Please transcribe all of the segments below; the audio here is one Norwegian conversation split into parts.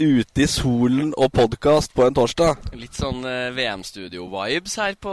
Ute i solen og podkast på en torsdag. Litt sånn eh, VM-studio-vibes her på,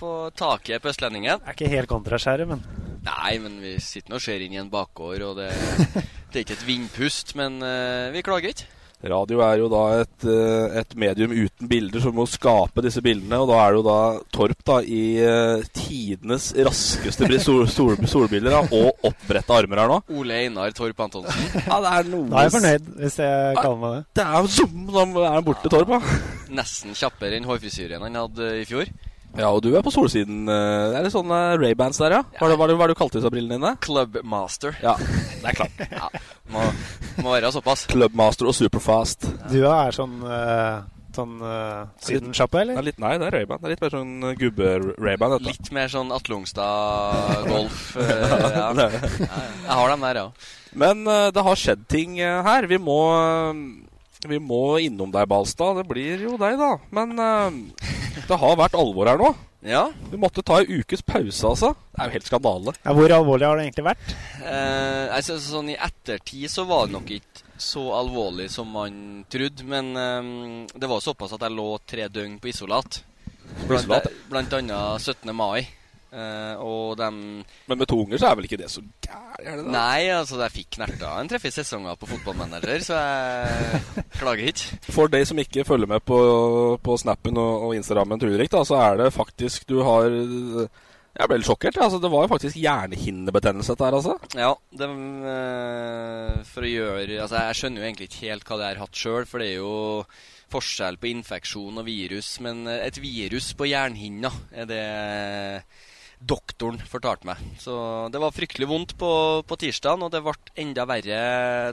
på taket på Østlendingen. er ikke helt kontraskjæret, men Nei, men vi sitter nå og ser inn i en bakgård, og det, det er ikke et vindpust, men eh, vi klager ikke. Radio er jo da et, eh, et medium uten bilder som må skape disse bildene. Og da er det jo da Torp da i eh, tidenes raskeste sol, sol, solbilder da, og oppbretta armer her nå. Ole Einar Torp Antonsen. Ja, det er noe da er jeg fornøyd, hvis jeg kaller meg det. Det er jo zoom, da er han borte, Torp. da. Nesten kjappere enn hårfrisyren han hadde i fjor. Ja, og du er på solsiden. eh, Det er litt sånne Ray-bands der, ja. Hva det, hva er det, du kalte disse brillene dine? Clubmaster. Ja, det er klart. Ja, må, må være såpass. Clubmaster og Superfast. Du er sånn, uh, sånn uh, Sydensjappe, eller? er litt, nei, det er Ray-Ban. Det er litt mer sånn gubbe-Ray-Ban. Litt mer sånn Atlungstad-golf. eh, ja. Ja, ja. Jeg har dem der, ja. Men uh, det har skjedd ting eh, her. Vi må, eh, vi må innom deg, Balstad. Det blir jo deg, da. Men eh, det har vært alvor her nå. Ja, Vi måtte ta en ukes pause, altså. Det er jo helt skandale. Ja, hvor alvorlig har det egentlig vært? eh, synes sånn I ettertid så var det nok ikke så alvorlig som man trodde. Men eh, det var såpass at jeg lå tre døgn på isolat. Blant, blant annet 17. mai. Eh, og de Men med to unger så er vel ikke det så gærent? Nei, altså jeg fikk knerta en treff i sesonger på fotballmanager, så jeg klager ikke. For deg som ikke følger med på, på Snappen og, og Instagrammen til Ulrik, da, så er det faktisk Du har Jeg ble litt sjokkert. Altså, det var jo faktisk hjernehinnebetennelse, dette her, altså. Ja, det, eh, for å gjøre Altså, jeg skjønner jo egentlig ikke helt hva det har hatt sjøl, for det er jo forskjell på infeksjon og virus. Men eh, et virus på jernhinna er det doktoren fortalte meg. Så det var fryktelig vondt på, på tirsdagen, og det ble enda verre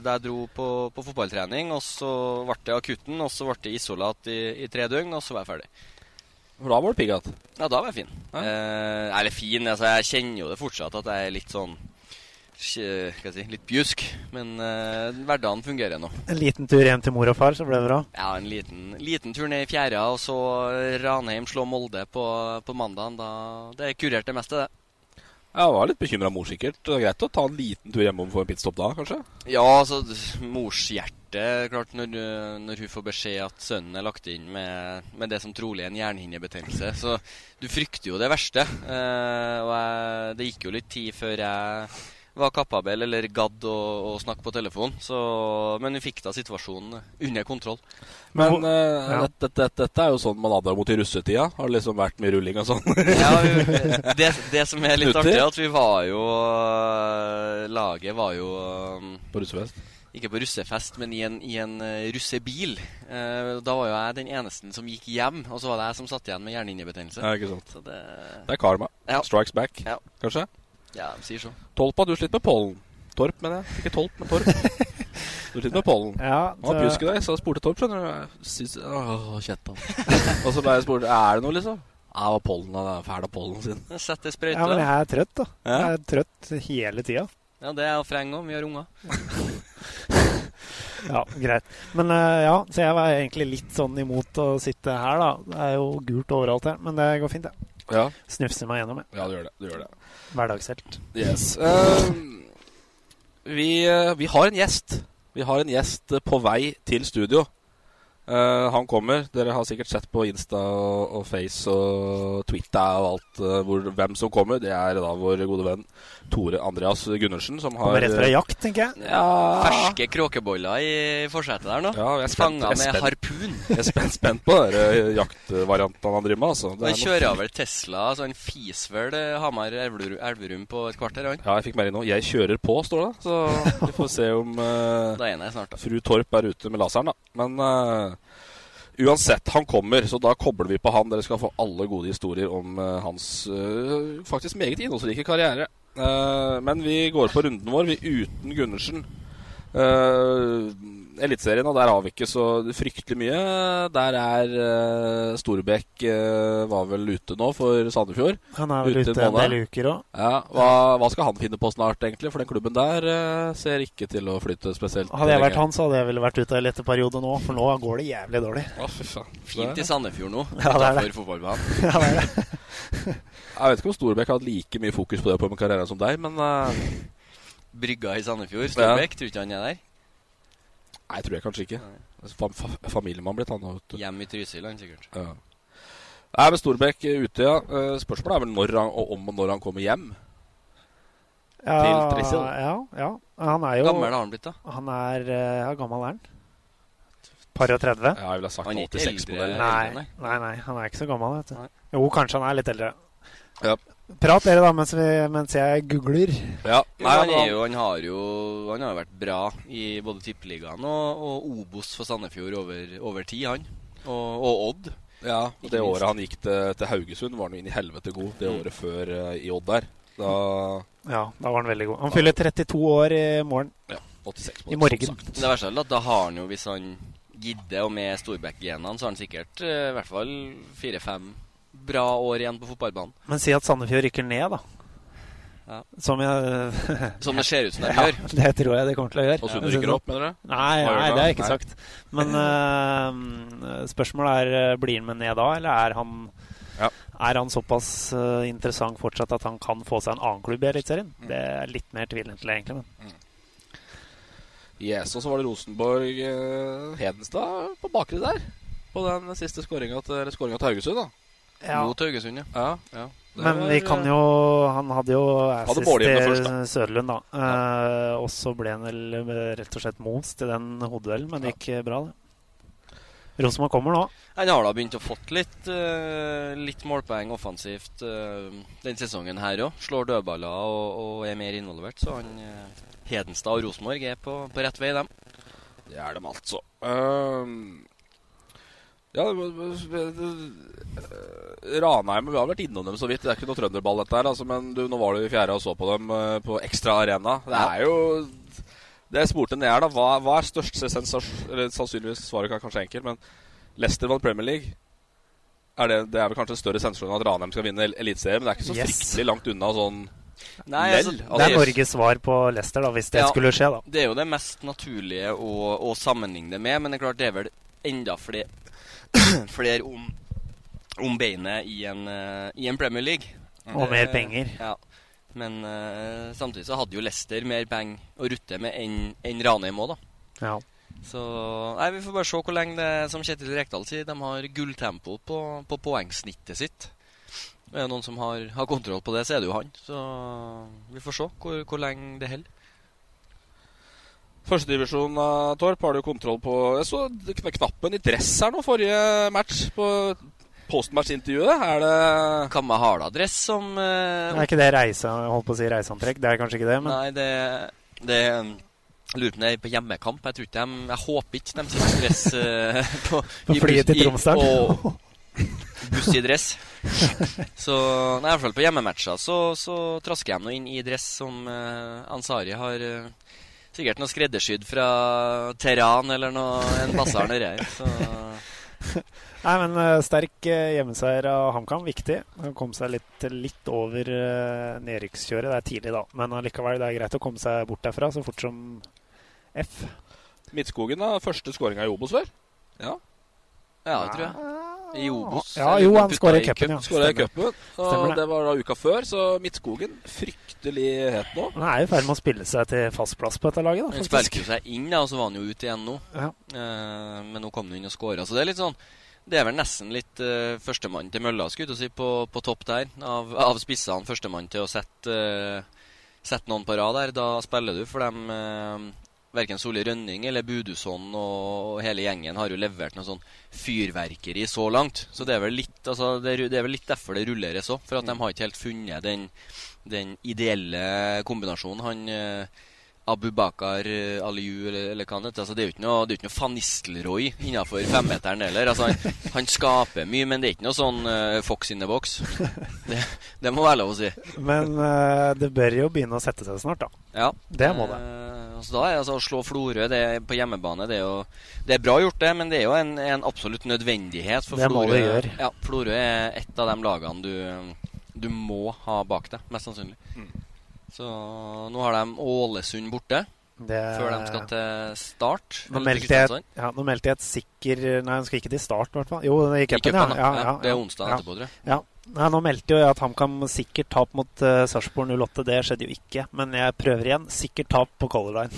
da jeg dro på, på fotballtrening. Og så ble det akutten, og så ble det isolat i, i tre døgn, og så var jeg ferdig. For da var du pigg igjen. Ja, da var jeg fin. Ja. Eh, eller fin, altså jeg kjenner jo det fortsatt at jeg er litt sånn ikke- si litt bjusk. Men uh, hverdagen fungerer nå. En liten tur hjem til mor og far, så ble det bra. Ja, en liten, liten tur ned i fjæra, og så Ranheim slå Molde på, på mandagen. Da, det kurerte det meste, det. Jeg var litt bekymra mor, sikkert. Det er greit å ta en liten tur hjemom for en pitstop da, kanskje? Ja, altså morshjertet Klart, når, når hun får beskjed at sønnen er lagt inn med, med det som trolig er en hjernehinnebetennelse, så du frykter jo det verste. Eh, og jeg, det gikk jo litt tid før jeg var kapabel eller gadd å, å snakke på telefon. Så, men vi fikk da situasjonen under kontroll. Men uh, Ja. dette, dette, dette er jo sånn man advarer mot i russetida. Har det liksom vært mye rulling og sånn? Ja, vi- det, det som er litt artig, er at vi var jo øh, Laget var jo øh, på russefest? Ikke på russefest, men i en, i en russebil. Uh, da var jo jeg den eneste som gikk hjem, og så var det jeg som satt igjen med hjernehinnebetennelse. Ja, ikke sant. Det Det er karma. Ja. Strikes back, Ja. kanskje? Ja, de sier så. Tolpa, du sliter med pollen. Torp, mener jeg. Ikke Tolp, men Torp. Du sliter med pollen. Ja, Han var pjusk i deg, så jeg spurte Torp, skjønner du. Syns, åh, Kjetan. og så ble jeg spurt er det noe, liksom. Jeg det var pollen. Han er fæl av pollen sin. Sette sprøyte. ja, men jeg er trøtt, da. Ja. Jeg er trøtt hele tida. Ja, det er jeg og Freng òg. Vi har unger. Ja, greit. Men eh, ja, så jeg var egentlig litt sånn imot å sitte her, da. Det er jo gult overalt her, men det går fint, det. Ja. Snufser meg gjennom, jeg. Ja, du gjør det. Du gjør det. Hverdagshelt. Yes. Uh, vi, eh, vi har en gjest. Vi har en gjest på vei til studio. Eh, han kommer. Dere har sikkert sett på Insta og, og Face og Twitter og alt uh, hvor, hvem som kommer. Det er da vår gode venn Tore Andreas Gundersen som har Kommer rett fra jakt, tenker jeg. Ja. Ferske kråkeboller i forsetet der nå. Ja, Fanga med spent. harpun. Jeg er spent, spent på den eh, jaktvarianten han driver med. Altså. Det Han noe- kjører vel Tesla, så han fiser vel Hamar-Elverum Elverum på et kvarter, han. Ja, jeg fikk melding nå. 'Jeg kjører på', står det. Så vi får se om her snart, fru Torp er ute med laseren, da. Men uansett, han kommer, så da kobler vi på han. Dere skal få alle gode historier om eh, hans eh, faktisk meget innholdsrike karriere. Eh, men vi går på runden vår, vi uten Gundersen. Uh, Eliteserien, og der har vi ikke så fryktelig mye. Der er uh, Storbekk uh, var vel ute nå for Sandefjord. Han er vel Ute ute en del uker òg. Ja, hva, hva skal han finne på snart, egentlig? For den klubben der uh, ser ikke til å flytte spesielt. Hadde jeg vært han, så hadde jeg vel vært ute en liten periode nå, for nå går det jævlig dårlig. Å, fy faen. Fint i Sandefjord nå, Ja, det er det. Ja, det er det. Jeg vet ikke om Storbekk har hatt like mye fokus på det på min karriere som deg, men eh, Brygga i Sandefjord. Storbekk, tror ikke han er der. Nei, tror jeg kanskje ikke. Fam fa familiemann blitt han. Hjemme. I Trysil, han sikkert. Ja. Nei, men Storbekk er ute, ja. Eh, Spørsmålet er vel når han, om og når han kommer hjem. Ja, Til Trysil. Ja, ja. Han er jo Gammel har han blitt, da? Han er eh, Ja, gammel er han? Par og 30? Ja, jeg ville sagt Han er ikke 86-modell. Nei, nei. nei, nei, han er ikke så gammel. vet du. Jo, kanskje han er litt eldre. Ja. Prat dere, da, mens, vi, mens jeg googler. Ja. Nei, han, er jo, han har jo Han har jo vært bra i både Tippeligaen og, og Obos for Sandefjord over, over tid, han. Og, og Odd. ja, og det året han gikk til, til Haugesund, var han jo inn i helvete god. Det Mm. året før uh, i Odd der. Da Ja, da var han veldig god. Han fyller 32 år i morgen. ja, 86 I morgen. som sagt. Det verste er at da har han jo, hvis han gidder, og med Storbekk-genene, så har han sikkert uh, i hvert fall fire-fem bra år igjen på fotballbanen. Men si at Sandefjord rykker ned, da. Ja. Som jeg Som det ser ut som de ja, gjør. Det tror jeg det kommer til å gjøre. Og Sunn rykker opp, mener du? Nei, nei, det har det er ikke Nei. sagt. Men uh, spørsmålet er eh, blir han med ned da, eller er han, Ja. er han såpass uh, interessant fortsatt at han kan få seg en annen klubb i Eliteserien? Mm. Det er litt mer tvilende til, egentlig. Men. Yes, og så var det Rosenborg uh, Hedenstad på bakre der. På den siste skåringa til, til Haugesund, da. Ja. Mot Haugesund, ja. Ja. ja. Men var, vi kan eh, jo Han hadde jo assist til. Søderlund, da. Eh, og så ble han vel eh, rett og slett most i den hodeduellen, men det gikk eh, bra, det. Rosenborg kommer nå. Han har da begynt å fått litt, uh, litt målpoeng offensivt uh, den sesongen her òg. Slår dødballer og, og er mer involvert. Så han uh, Hedenstad og Rosenborg er på, på rett vei, dem. Det er dem altså. Ehm, ja, det- Ranheim Vi har vært innom dem så vidt. Det er ikke noe trønderball, dette her. Altså, men du, nå var du i fjerde og så på dem eh, på Ekstra Arena. Det er jo Det jeg spurte ned her, da. Hva, hva er største sensasjon sannsynligvis svaret er kanskje enkelt, men Leicester vant Premier League. Er det, det er vel kanskje en større sensasjon at Ranheim skal vinne El- Eliteserien, men det er ikke så Yes. fryktelig langt unna sånn Nei, altså, altså, Det er Norges svar på Leicester, da, hvis det Ja. skulle skje, da. det er jo det mest naturlige å, å sammenligne det med, men det er klart det er vel enda flere, flere om, om beinet i en, eh, i en Premier League. Og mer Eh, penger. Ja. Men uh, samtidig så hadde jo Leicester mer penger å rutte med enn en Ranheim òg, da. Ja. Så nei, vi får bare se hvor lenge det som Kjetil Rekdal sier, de har gulltempo på, på poengsnittet sitt. Er det noen som har, har kontroll på det, så er det jo han. Så vi får se hvor, hvor lenge det holder. Førstedivisjon, av Torp, har du kontroll på Jeg så knappen i dress her nå forrige match. På postmatch-intervjuet. Er det Kamma Hala-dress som uh, Er ikke det reise, holdt på å si reiseantrekk? Det er kanskje ikke det, men Nei, det, det Jeg lurer på om det er på hjemmekamp. Jeg tror ikke de Jeg håper ikke de sitter dress uh, på, På flyet til Tromsdalen. Og buss i dress. Så nei, i hvert fall på hjemmematcher så, så trasker de nå inn i dress som uh, Ansari har eh, Sikkert noe skreddersydd fra Teheran eller noe, en basar nedi her. Nei, men eh, sterk uh, hjemmeseier av HamKam, viktig. Han kom seg litt, litt over uh, nedrykkskjøret. Det er tidlig, da, men allikevel, det er greit å komme seg bort derfra så fort som F. Midtskogen, da. Første skåringa i Obos, før. Ja. Ja, det tror jeg. I Obos. Ja, jo, han skåra i cupen, ja. Stemmer Og det. var da uka før, så Midtskogen fryktelig het nå. Han er i ferd med å spille seg til fast plass på dette laget. da, Han jo seg inn, da, og så var han jo ute igjen nå. Ja. Eh, men nå kom han inn og skåra. Så det er litt sånn Det er vel nesten litt uh, førstemann til mølla, skulle si, på, på topp der. Av, av spissene. Førstemann til å sette, uh, sette noen på rad der. Da spiller du, for dem uh, Verken Solli Rønning eller Budusson og hele gjengen har jo levert noe sånn fyrverkeri så langt. Så det er vel litt, altså, det er, det er vel litt derfor det rulleres òg. For at de har ikke helt funnet den, den ideelle kombinasjonen. Han eh, Abubakar Bakar, Aliyu, eller, eller hva han heter. Altså, det er jo ikke noe, noe Van Nistelrooy innenfor femmeteren heller. Altså, han, han skaper mye, men det er ikke noe sånn uh, Fox in the box. Det, det må være lov å si. Men uh, det bør jo begynne å sette seg snart, da. Ja. Det må det. Uh, altså, da er altså å slå Florø det er på hjemmebane det er, jo, det er bra gjort, det, men det er jo en, en absolutt nødvendighet. For Det må Florø, det gjøre. Ja, Florø er et av de lagene du, du må ha bak deg, mest sannsynlig. Mm. Så nå har de Ålesund borte. Det, Før de skal til start. nå meldte, jeg, ja, nå meldte jeg et sikker Nei, han skal ikke til start, i hvert fall. Jo, I cupen, ja. ja, ja, Det er onsdag etterpå, tror jeg. Ja. Nei, nå meldte jo jeg at HamKam sikkert tap mot uh, Sarpsborg 08. Det skjedde jo ikke. Men jeg prøver igjen. Sikkert tap på Color Line.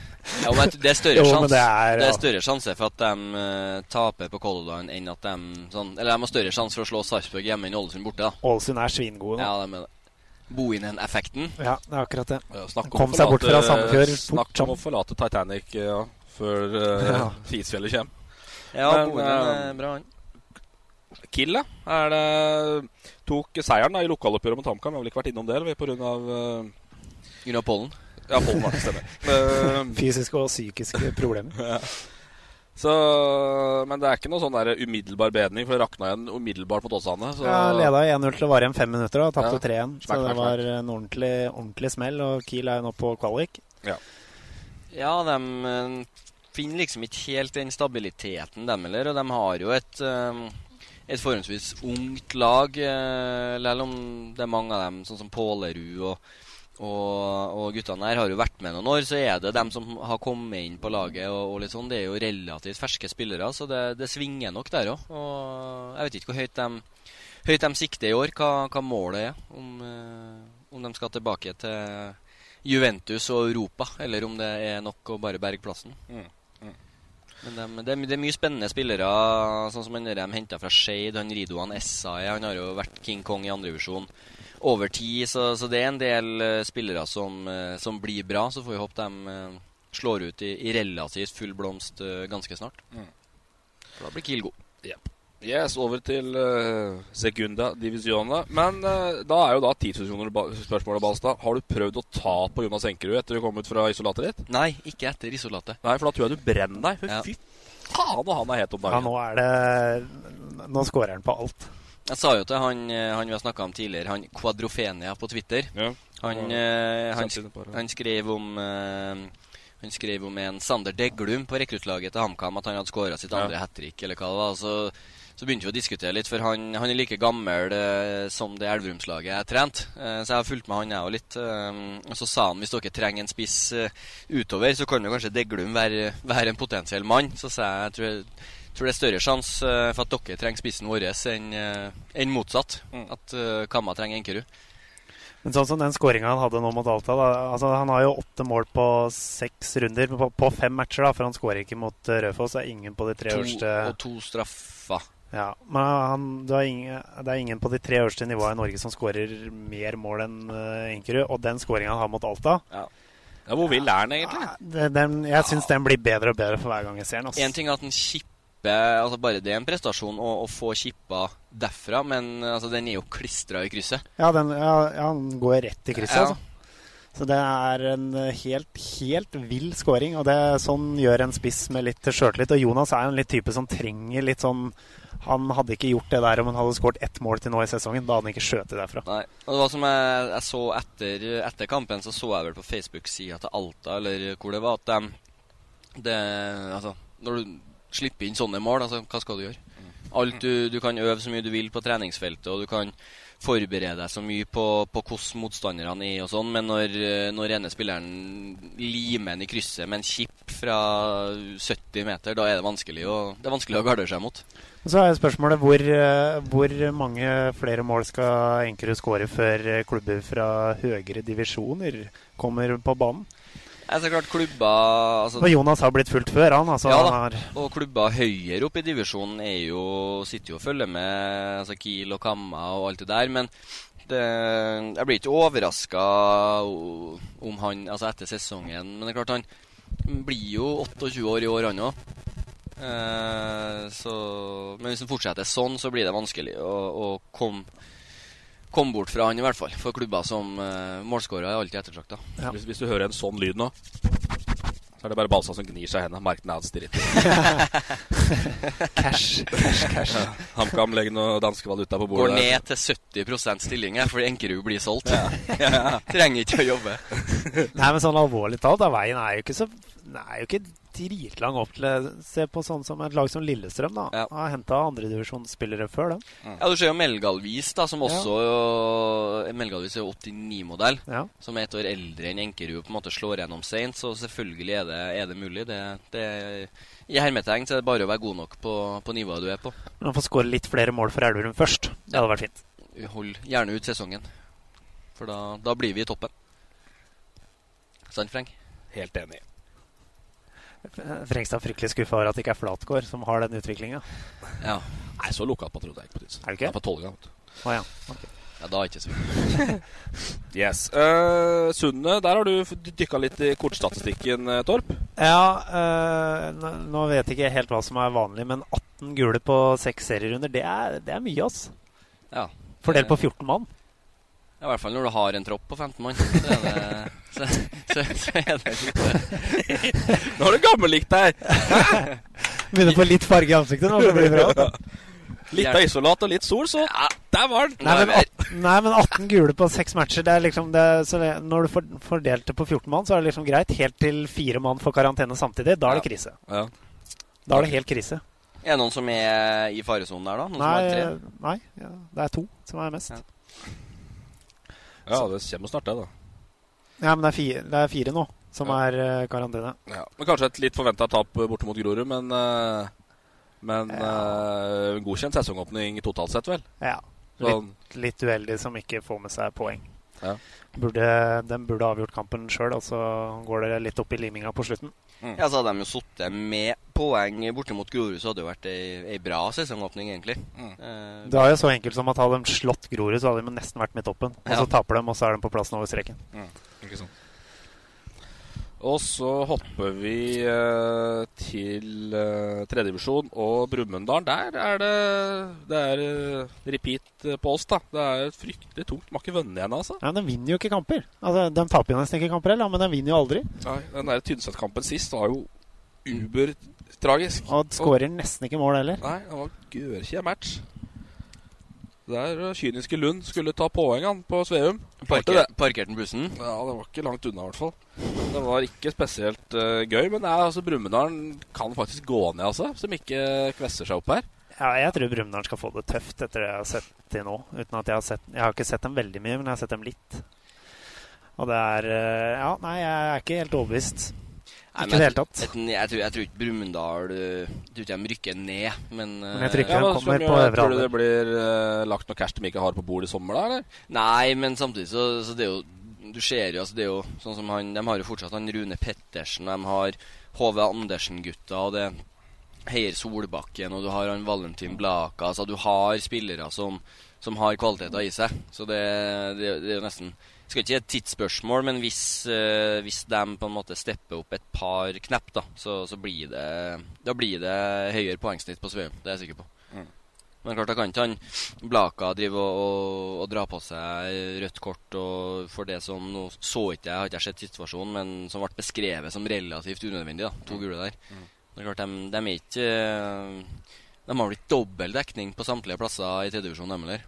Ja, men det er større sjanse er- ja. større for at de uh, taper på Color Line enn at de sånn, Eller de har større sjanse for å slå Sarpsborg hjemme enn Ålesund borte. da Ålesund er svingode nå. Ja, de er det. Bohinen-effekten. Ja, det er akkurat det. Ja, snakk om Kom forlate, seg bort fra Sandefjord Snakk om å forlate Titanic ja, før uh, Ja. Isfjellet kommer. Ja, Men, Bohinen eh, er bra, han. Kill, da? Er det, tok seieren da i lokaloppgjøret mot HamKam. Vi har vel ikke vært innom det, eller? På grunn av uh, Grunn av pollen. Ja, pollen var det, stemmer. Eh, Fysiske og psykiske problemer. ja. Så, men det er ikke noe sånn der umiddelbar bedring, for det rakna igjen umiddelbart mot Åsane. Så Ja, Leda 1-0 til å vare igjen fem minutter og tapte Ja. 3-1. Så det var en ordentlig, ordentlig smell. Og Kiel er jo nå på kvalik. Ja, de eh, finner liksom ikke helt den stabiliteten, dem heller. Og de har jo et, eh, et forholdsvis ungt lag, selv om det er mange av dem, sånn som Pålerud og, og, og guttene her, har jo vært med noen år. Så er det dem som har kommet inn på laget, og, og litt sånn, det er jo relativt ferske spillere. Så det, det svinger nok der òg. Og jeg vet ikke hvor høyt de, høyt de sikter i år, hva, hva målet er. Om, eh, om de skal tilbake til Juventus og Europa, eller om det er nok å bare berge plassen. Mm, mm. Men det, er, de er mye spennende spillere, sånn som han de henta fra Shade. Han Ridoan Essay, han har jo vært King Kong i andredivisjon over tid. Så, så det er en del eh, spillere som, eh, som blir bra. Så får vi håpe de eh, slår ut i, i relativt full blomst ganske snart. Mm. For da blir Kiel god. Yes, over til uh, Segunda Divisione. Men uh, da er jo da 10 000 kroner ba- spørsmålet, Balstad. Har du prøvd å ta på Jonas Enkerud etter du kom ut fra isolatet ditt? Nei, ikke etter isolatet. Nei, for da tror jeg du brenner deg. For Ja. fy faen, og han er het om Ja, nå er det Nå scorer han på alt. Jeg sa jo til han, eh, han vi har snakka om tidligere, han Kvadrofenia på Twitter. Ja. Han, Ja. eh, han, ja. han skrev om eh, Han skrev om en Sander Deglum på rekruttlaget til HamKam, at han hadde skåra sitt Ja. andre hat trick, eller hva det var. Så, så begynte vi å diskutere litt, for han, han er like gammel eh, som det Elverumslaget jeg trente. Eh, så jeg har fulgt med han, jeg òg, litt. Eh, og så sa han hvis dere trenger en spiss utover, så kan jo kanskje Deglum være, være en potensiell mann. Så sa jeg jeg tror, tror det er større sjanse eh, for at dere trenger spissen vår enn eh, enn motsatt. Mm. At eh, Kamma trenger Enkerud. Men sånn som den skåringa han hadde nå mot Alta da, altså Han har jo åtte mål på seks runder. På, på fem matcher, da, for han skårer ikke mot Rødfoss. Det er ingen på de tre To, øverste og to straffer. Ja, men han, det, er ingen, det er ingen på de tre øverste nivåene i Norge som skårer mer mål enn uh, Enkerud. Og den skåringa han har mot Alta Ja, hvor vill er han egentlig? det, den, Jeg syns den blir bedre og bedre for hver gang jeg ser den. altså. En ting er at den kipper altså Bare det er en prestasjon å, å få kippa derfra, men altså, den er jo klistra i krysset. Ja, den, ja, ja, går rett i krysset, Ja. altså. Så det er en helt, helt vill scoring. Og det sånn gjør en spiss med litt sjøltillit. Og Jonas er en litt type som trenger litt sånn Han hadde ikke gjort det der om han hadde skåret ett mål til nå i sesongen. Da hadde han ikke skjøtet derfra. Nei. Og det var som jeg, jeg så etter, etter kampen, så så jeg vel på Facebook-sida til Alta, eller hvor det var, at de det, Altså, når du slipper inn sånne mål, altså, hva skal du gjøre? Alt du, du kan øve så mye du vil på treningsfeltet, og du kan forberede deg så mye på, på hvordan motstanderne er og sånn, men når, når ene spilleren limer en i krysset med en chip fra 70 meter, da er det vanskelig å, det er vanskelig å gardere seg mot. Så er spørsmålet hvor, hvor mange flere mål skal Enkerud skåre før klubber fra høyere divisjoner kommer på banen? Altså, klart klubba altså, Og Jonas har blitt fulgt før, han. Altså, ja, han da. har, Og klubba høyere oppe i divisjonen er jo, sitter jo og følger med altså Kiel og Kamma og alt det der. Men det, jeg blir ikke overraska om han altså etter sesongen. Men det er klart han blir jo 28 år i år, han òg. Eh, men hvis han fortsetter sånn, så blir det vanskelig å, å komme kom bort fra han, i hvert fall. For klubber som uh, målskårer er alltid ettertrakta. Hvis, hvis du hører en sånn lyd nå, så er det bare Balsa som gnir seg i hendene. Mark Nads dritt. Cash, cash, cash. Ja, HamKam legger noe danske valuta på Går bordet. der. ned til 70 stilling fordi Enkerud blir solgt. Trenger ikke å jobbe. Nei, men sånn alvorlig talt, da, veien er jo ikke så Den er jo ikke dritlang opp til å Se på sånn som et lag som Lillestrøm, da. Ja. Har henta andredivisjonsspillere før dem. Ja, Du ser jo Melgalvis, da, som også Melgalvis er jo 89-modell. Ja. Som er et år eldre enn Enkerud på en måte slår gjennom seint. Så selvfølgelig er det, er det mulig. Det, det, I hermetegn så er det bare å være god nok på, på nivået du er på. Men han får skåre litt flere mål for Elverum først. Det hadde vært fint. Hold gjerne ut sesongen. For da, da blir vi i toppen. Sant, Frank? Helt enig. Frengstad er fryktelig skuffa over at det ikke er Flatgård som har den utviklinga. Ja. Nei, så lokalpatriot er jeg ikke på tids Er du ikke? Jeg er på Tolga, du. Ja. Okay. Ja, da er ikke så. Yes. Uh, Sundet, der har du dykka litt i kortstatistikken, eh, Torp. Ja, uh, nå- nå vet jeg ikke helt hva som er vanlig, men 18 gule på seks serierunder, det er, det er mye, ass. Ja. Fordelt på 14 mann. Ja, I hvert fall når du har en tropp på 15 mann. Så er det, så, så, så er det litt Nå har du gammellikt her! Begynner å få litt farge i ansiktet nå, det blir bra. Litt av isolat og litt sol, så der var den! Nei men, at, nei, men 18 gule på seks matcher, det er liksom det, så det, Når du fordelte det på 14 mann, så er det liksom greit. Helt til fire mann får karantene samtidig. Da er det krise. Ja. Da er det helt krise. Er det noen som er i faresonen der, da? Noen Nei, tre? nei ja, det er to som er mest. Ja, det kommer snart, det, da. Ja, men det er fire, det er fire nå som er eh, karantene. Ja. Men Kanskje et litt forventa tap borte mot Grorud, men eh, Men uh, godkjent sesongåpning totalt sett, vel? Ja. Sånn. Litt, litt uheldig som ikke får med seg poeng. Ja. Burde, de burde avgjort kampen sjøl, og så går det litt opp i liminga på slutten. Ja, så hadde de jo sittet med poeng borte mot Grorud, så hadde det vært ei, ei bra sesongåpning, egentlig. Eh, Det er jo så enkelt som at hadde de slått Grorud, så hadde de nesten vært med i toppen. Og Ja. så taper de, og så er de på plassen over streken. Ikke sant. Og så hopper vi eh, til uh, tredjedivisjon og Brumunddal. Der er det Det er eh, repeat eh, på oss, da. Det er fryktelig tungt. Har ikke vunnet igjen, altså. Nei, De vinner jo ikke kamper. Altså, De taper jo nesten ikke kamper heller, men de vinner jo aldri. Nei, Den der Tynset-kampen sist var jo ubertragisk. Og skårer nesten ikke mål heller. Nei, det var gørkje match. Der uh, kyniske Lund skulle ta poengene på Sveum. Parker, parkerte han bussen? Ja, det var ikke langt unna, i hvert fall. Det var ikke spesielt uh, gøy, men er, altså, Brumunddal kan faktisk gå ned, altså. Som ikke kvesser seg opp her. Ja, jeg tror Brumunddal skal få det tøft etter det jeg har sett til nå. Uten at Jeg har sett Jeg har ikke sett dem veldig mye, men jeg har sett dem litt. Og det er eh, Ja, nei, jeg er ikke helt overbevist. Nei, Ikke i det hele tatt. et- Jeg, tror, jeg tror ikke Brumunddal tror ikke de rykker ned, men, Men jeg tror ikke ja, de kommer på øvre Tror du det blir uh, lagt noe cash de ikke har på bordet i sommer, da? eller? Nei, men samtidig så, så det er jo Du ser jo, altså det er jo sånn som han De har jo fortsatt han Rune Pettersen, de har HV Andersen-gutta, og det er Heier Solbakken, og du har han Valentin Blaka. Altså du har spillere som, som har kvaliteter i seg. Så det, det, det er jo nesten skal ikke si et tidsspørsmål, men hvis, uh, hvis de på en måte stepper opp et par knepp, da, så, så blir det Da blir det høyere poengsnitt på Sveum. Det er jeg sikker på. Men klart, da kan ikke han Blaka drive og, og, og dra på seg rødt kort og for det som Nå så ikke jeg, har ikke sett situasjonen, men som ble beskrevet som relativt unødvendig. da, To gule der. Det er klart, de, de er ikke eh, De har blitt dobbel dekning på samtlige plasser i tredjedivisjon, de heller.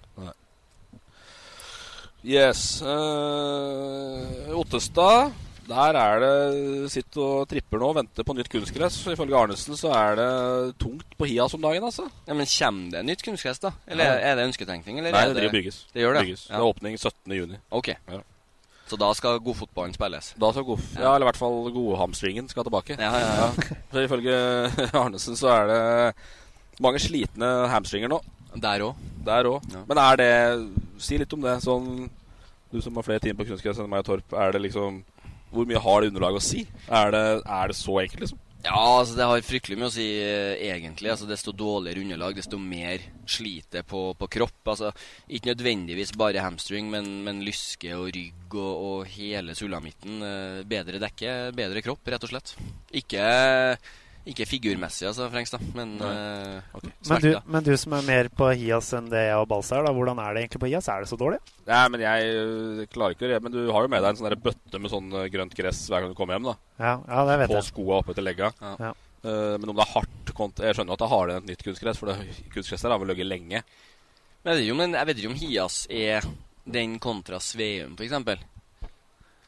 Yes. Uh, Ottestad. Der er det Sitt og tripper nå og venter på nytt kunstgress. Ifølge Arnesen så er det tungt på Hias om dagen, altså. Ja, Men kommer det nytt kunstgress, da? Eller Ja. er det ønsketenkning? Eller Nei, det, det bygges. Det gjør det? Bygges. Ja. Det er åpning 17. juni. Ok. Ja. Så da skal godfotballen spilles? Da skal god, ja. eller i hvert fall godhamstringen skal tilbake. Ja, ja, ja. Så ifølge Arnesen så er det mange slitne hamstringer nå. Der òg. Der òg. Men er det Si litt om det. Sånn Du som har flere timer på kunstgress enn meg og Torp. Er det liksom Hvor mye har det underlaget å si? Er det, er det så enkelt, liksom? Ja, altså det har fryktelig mye å si eh, egentlig. Altså Desto dårligere underlag, desto mer sliter på, på kropp. Altså Ikke nødvendigvis bare hamstring, men, men lyske og rygg og, og hele sulamitten. Eh, bedre dekke, bedre kropp, rett og slett. Ikke, ikke figurmessig, altså, Frengstad, men eh, Men du, men du som er mer på Hias enn det jeg og Balsa er, da, hvordan er det egentlig på Hias? Er det så dårlig? Nei, men jeg øh, klarer ikke det. Men du har jo med deg en sånn bøtte med sånn øh, grønt gress hver gang du kommer hjem. da Ja, ja det vet På jeg. skoa oppe til legga. Ja. Ja. Uh, men om det er hardt kont Jeg skjønner at det har et nytt kunstgress, for det kunstgresset har vel ligget lenge. Men jeg vet ikke om, jeg vet ikke om Hias er den kontra Sveum, f.eks.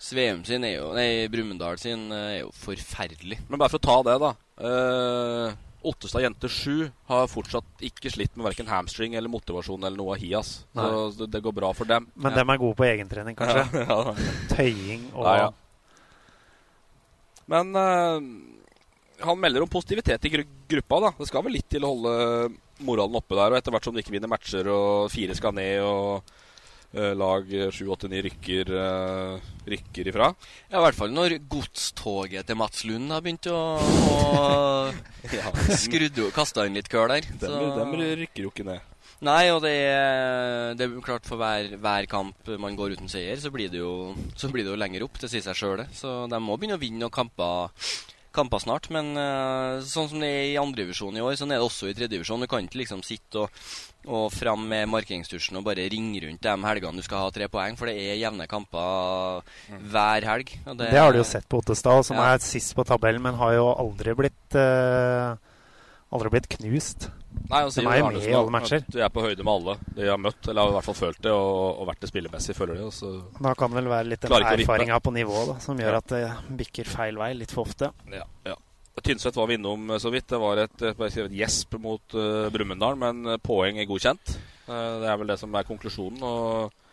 Sveum sin er jo Nei, Brumunddal sin eh, er jo forferdelig. Men bare for å ta det, da. Uh, Ottestad jente 7 har fortsatt ikke slitt med verken hamstring eller motivasjon eller noe av Hias. Så det, går bra for dem. Men Ja. dem er gode på egentrening, kanskje? Ja, ja. Tøying og Nei. Men uh, han melder om positivitet i gru gruppa. da Det skal vel litt til å holde moralen oppe der. Og etter hvert som de ikke vinner matcher, og fire skal ned, og lag 7-8-9 rykker, eh, rykker ifra. Ja, I hvert fall når godstoget til Mats Lund har begynt å, å Ja, skrudde og kaste inn litt køl der. dem, dem rykker jo ikke ned. Nei, og det er, det er klart for hver, hver kamp man går uten seier, så blir det jo, så blir det jo lenger opp. Det sier seg sjøl, det. Så de må begynne å vinne noen kamper, kamper snart. Men uh, sånn som det er i andredivisjon i år, sånn er det også i tredjedivisjon. Du kan ikke liksom sitte og, og fram med markeringstusjen og bare ringe rundt de helgene du skal ha tre poeng, for det er jevne kamper hver helg. og Det har du jo sett på Ottestad, som Ja. er sist på tabellen, men har jo aldri blitt eh, Aldri blitt knust. Nei, han sier er jo med Arnesen alle at matcher. De er på høyde med alle de har møtt, eller har i hvert fall følt det, og, og vært det spillemessig, føler de. Og så Da kan det vel være litt den erfaringa på nivået da, som gjør Ja. at det bikker feil vei litt for ofte. Ja, ja. Tynset var vi innom eh, så vidt. Det var et, et, et gjesp mot uh, Brumunddal, men eh, poeng er godkjent. Uh, det er vel det som er konklusjonen. Og,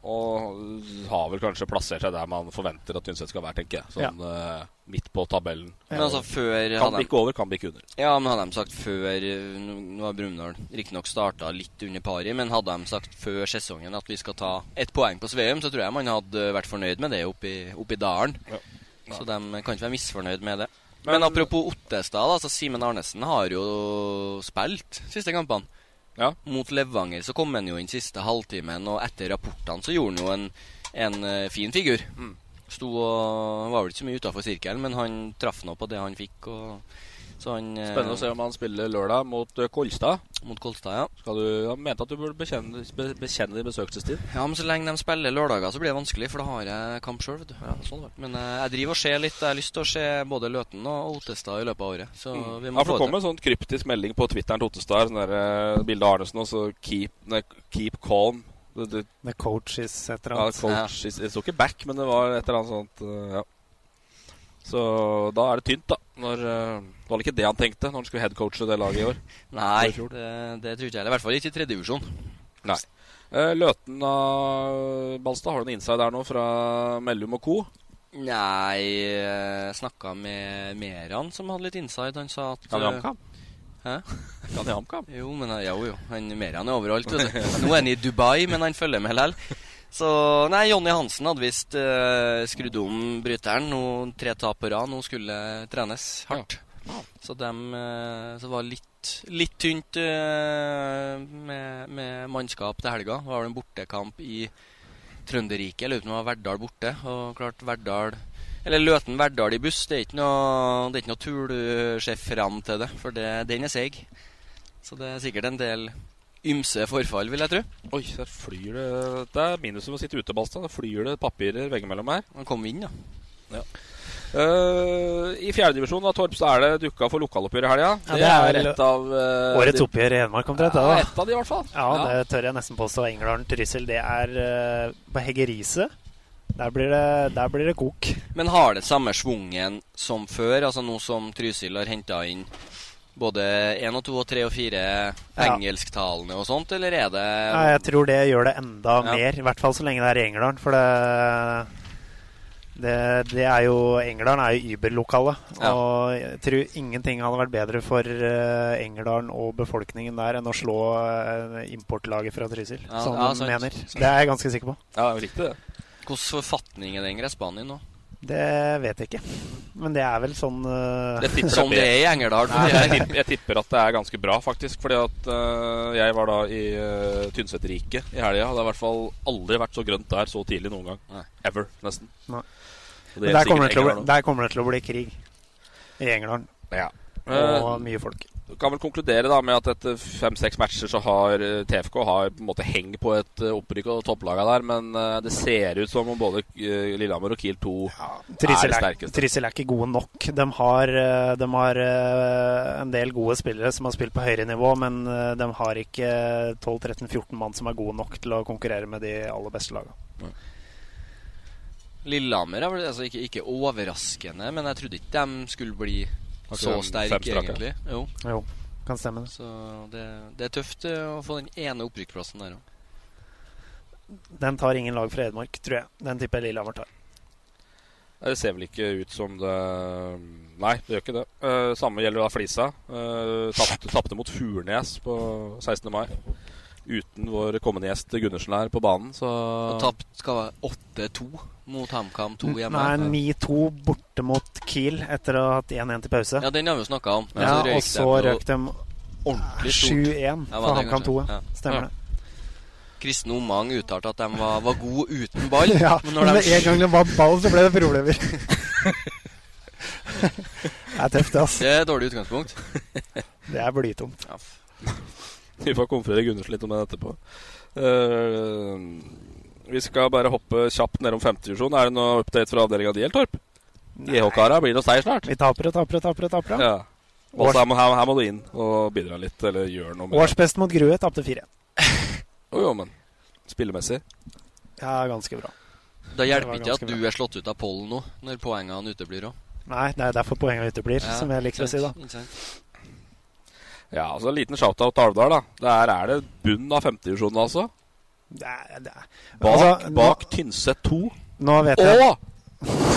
og har vel kanskje plassert seg der man forventer at Tynset skal være, tenker jeg. Sånn eh, midt på tabellen. Men altså før Kan bikke over, kan bikke under. Ja, men hadde de sagt før eh, Nå har Brumunddal riktignok starta litt under pari, men hadde de sagt før sesongen at vi skal ta ett poeng på Sveum, så tror jeg man hadde vært fornøyd med det oppi, oppi dalen. Ja. Så de kan ikke være misfornøyd med det. Men, apropos Ottestad, altså så Simen Arnesen har jo spilt siste kampene. Ja. Mot Levanger så kom han jo inn siste halvtimen, og etter rapportene så gjorde han jo en, en eh, fin figur. Mm. Sto og var vel ikke så mye utafor sirkelen, men han traff nå på det han fikk. Og, han, eh, Spennende å se om han spiller lørdag mot eh, Kolstad. Mot Kolstad, ja. Skal du, han mente at du burde bekjenne, be, bekjenne din besøkelsestid. Ja, men så lenge de spiller lørdager, så blir det vanskelig, for da har jeg kamp sjøl, vet du. Ja, sånn. Men eh, jeg driver og ser litt. Jeg har lyst til å se både Løten og Ottestad i løpet av året. Så vi Ja, må for få det kom en sånn kryptisk melding på Twitteren til Ottestad. Sånn der, eh, bilde av Arnesen, og så keep, keep calm. The, the, The coach is et eller ja, coaches, coach, is- Det sto ikke back, men det var et eller annet sånt. ja. Så da er det tynt, da. Når, eh, det var ikke det han tenkte når han skulle headcoache det laget i år. Nei, det, det tror ikke jeg. I hvert fall ikke i tredje divisjon. Nei. Eh, Løten av Balstad, har du en inside der nå fra Mellum og co.? Nei, jeg snakka med Meran, som hadde litt inside. Han sa at Kan eh, HamKam? Hæ? Kan i HamKam? Jo, men eh, jo, jo. Han Meran er overalt. Vet du. Nå er han i Dubai, men han følger med likevel. Så nei, Jonny Hansen hadde visst uh, skrudd om bryteren. Nå Tre tap på rad. Nå skulle trenes hardt. Så dem uh, Så det var litt, litt tynt uh, med, med mannskap til helga. Det var en bortekamp i Trønderriket. Jeg lurer på om det var Verdal borte. Og klart Verdal Eller Løten Verdal i buss. Det er ikke noe, det er ikke noe tull du ser fram til det, for det, den er seig. Så det er sikkert en del ymse forfall, vil jeg tro. Oi, der flyr det Det er minuset med å sitte ute, Balstad. Der flyr det papirer veggimellom her. Han kom inn, da. Ja. Uh, I fjerdedivisjon Torp så er det dukka for lokaloppgjør i helga. Ja, det, det er vel et av uh, Årets oppgjør i Hedmark, omtrent. Ja, et av de, i hvert fall. Ja, det tør jeg nesten påstå. Engerdalen Trysil, det er uh, på Heggerise. Der blir det, der blir det kok. Men har det samme schwungen som før? Altså nå som Trysil har henta inn både én og to og tre og fire engelsktalende og sånt, eller er det Ja, jeg tror det gjør det enda Ja. mer. I hvert fall så lenge det er i Engerdalen. For det, det, det er jo Engerdalen er jo überlokale. Ja. Og jeg tror ingenting hadde vært bedre for uh, Engerdalen og befolkningen der enn å slå uh, importlaget fra Trysil. Ja, som ja, de sant. mener. Det er jeg ganske sikker på. Ja, jeg likte det. Hvilken forfatning er den gressbanen i nå? Det vet jeg ikke. Men det er vel sånn uh, Jeg tipper Som det er i Engerdal. Jeg, tipper, jeg tipper at det er ganske bra, faktisk. Fordi at uh, jeg var da i uh, Tynset-riket i helga. Det har i hvert fall aldri vært så grønt der så tidlig noen gang. Nei. Ever, nesten. Nei. Er der kommer, det til å, bli- der kommer det til å bli krig. I Engerdalen. Ja. Og mye folk. Du kan vel konkludere da med at etter fem-seks matcher så har eh, TFK har på en måte heng på et eh, opprykk og topplaga der, men eh, det ser ut som om både eh, Lillehammer og Kiel 2 er Trysil det er, sterkeste. Trissel er ikke gode nok. De har, de har en del gode spillere som har spilt på høyere nivå, men de har ikke 12-13-14 mann som er gode nok til å konkurrere med de aller beste lagene. Lillehammer er vel altså ikke, ikke overraskende, men jeg trodde ikke de skulle bli så strake? egentlig. Jo. Jo, kan stemme det. Så det, det er tøft eh, å få den ene opprykksplassen der òg. Den tar ingen lag fra Hedmark, tror jeg. Den tipper Lillehammer tar. Det ser vel ikke ut som det Nei, det gjør ikke det. Uh, samme gjelder da Flisa. Uh, tapte, tapte mot Furnes på 16. mai. Uten vår kommende gjest Gundersen her på banen, så Og tapt skal være 8-2 mot HamKam 2 hjemme. Nei, 9-2 borte mot Kiel etter å ha hatt 1-1 til pause. Ja, den har vi jo snakka om. Men Ja, så og så røk de ordentlig stort. 7-1 for HamKam 2. Ja. Ja. Stemmer Ja. det. Kristen Omang uttalte at de var, var gode uten ball. Ja, men men når med de en gang de vant ball, så ble det problemer. det er tøft, det, ass. Det er et dårlig utgangspunkt. Det er blytungt. Ja. Vi får konfrere Gundersen litt om det etterpå. Eh, vi skal bare hoppe kjapt nedom femtedivisjon. Er det noe update fra avdelinga di, Torp? JH-kara, blir det seier snart? Vi taper og taper og taper. og taper. Ja. Også, her, må, her, her må du inn og bidra litt, eller gjøre noe. Årsbest mot Grue tapte fire. Jo, jo, men spillemessig. Ja, ganske bra. Da Det hjelper ikke at du du er slått ut av pollen nå, når poengene uteblir òg. Nei, det er derfor poengene uteblir, som jeg liker å si, da. Ja, altså En liten shout-out til Alvdal. da Der er det bunn av femtedivisjonen, altså. Det er, det er. Bak, Altså, bak Tynset 2 Nå vet jeg og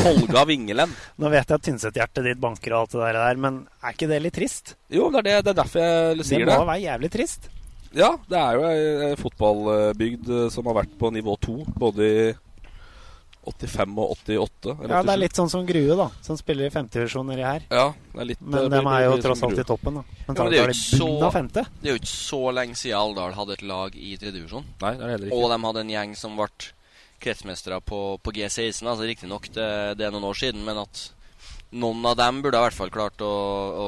Folga Vingelen. Nå vet jeg at Tynset-hjertet ditt banker og alt det der, men er ikke det litt trist? Jo, det er, det, det er derfor jeg sier Det Det må være jævlig trist. Ja, det er jo ei fotballbygd som har vært på nivå 2 både i 85 og 88. eller Ja, Det er litt sånn som Grue, da, som spiller i femtedivisjon nedi her. Ja, det er litt Men eh, de er jo tross alt i toppen, da. Men Ja, men det er så- femte. Det er jo ikke så lenge siden Alvdal hadde et lag i ikke. Og de hadde en gjeng som ble kretsmestere på, på G16. Altså Riktignok det, det er noen år siden, men at noen av dem burde i hvert fall klart å, å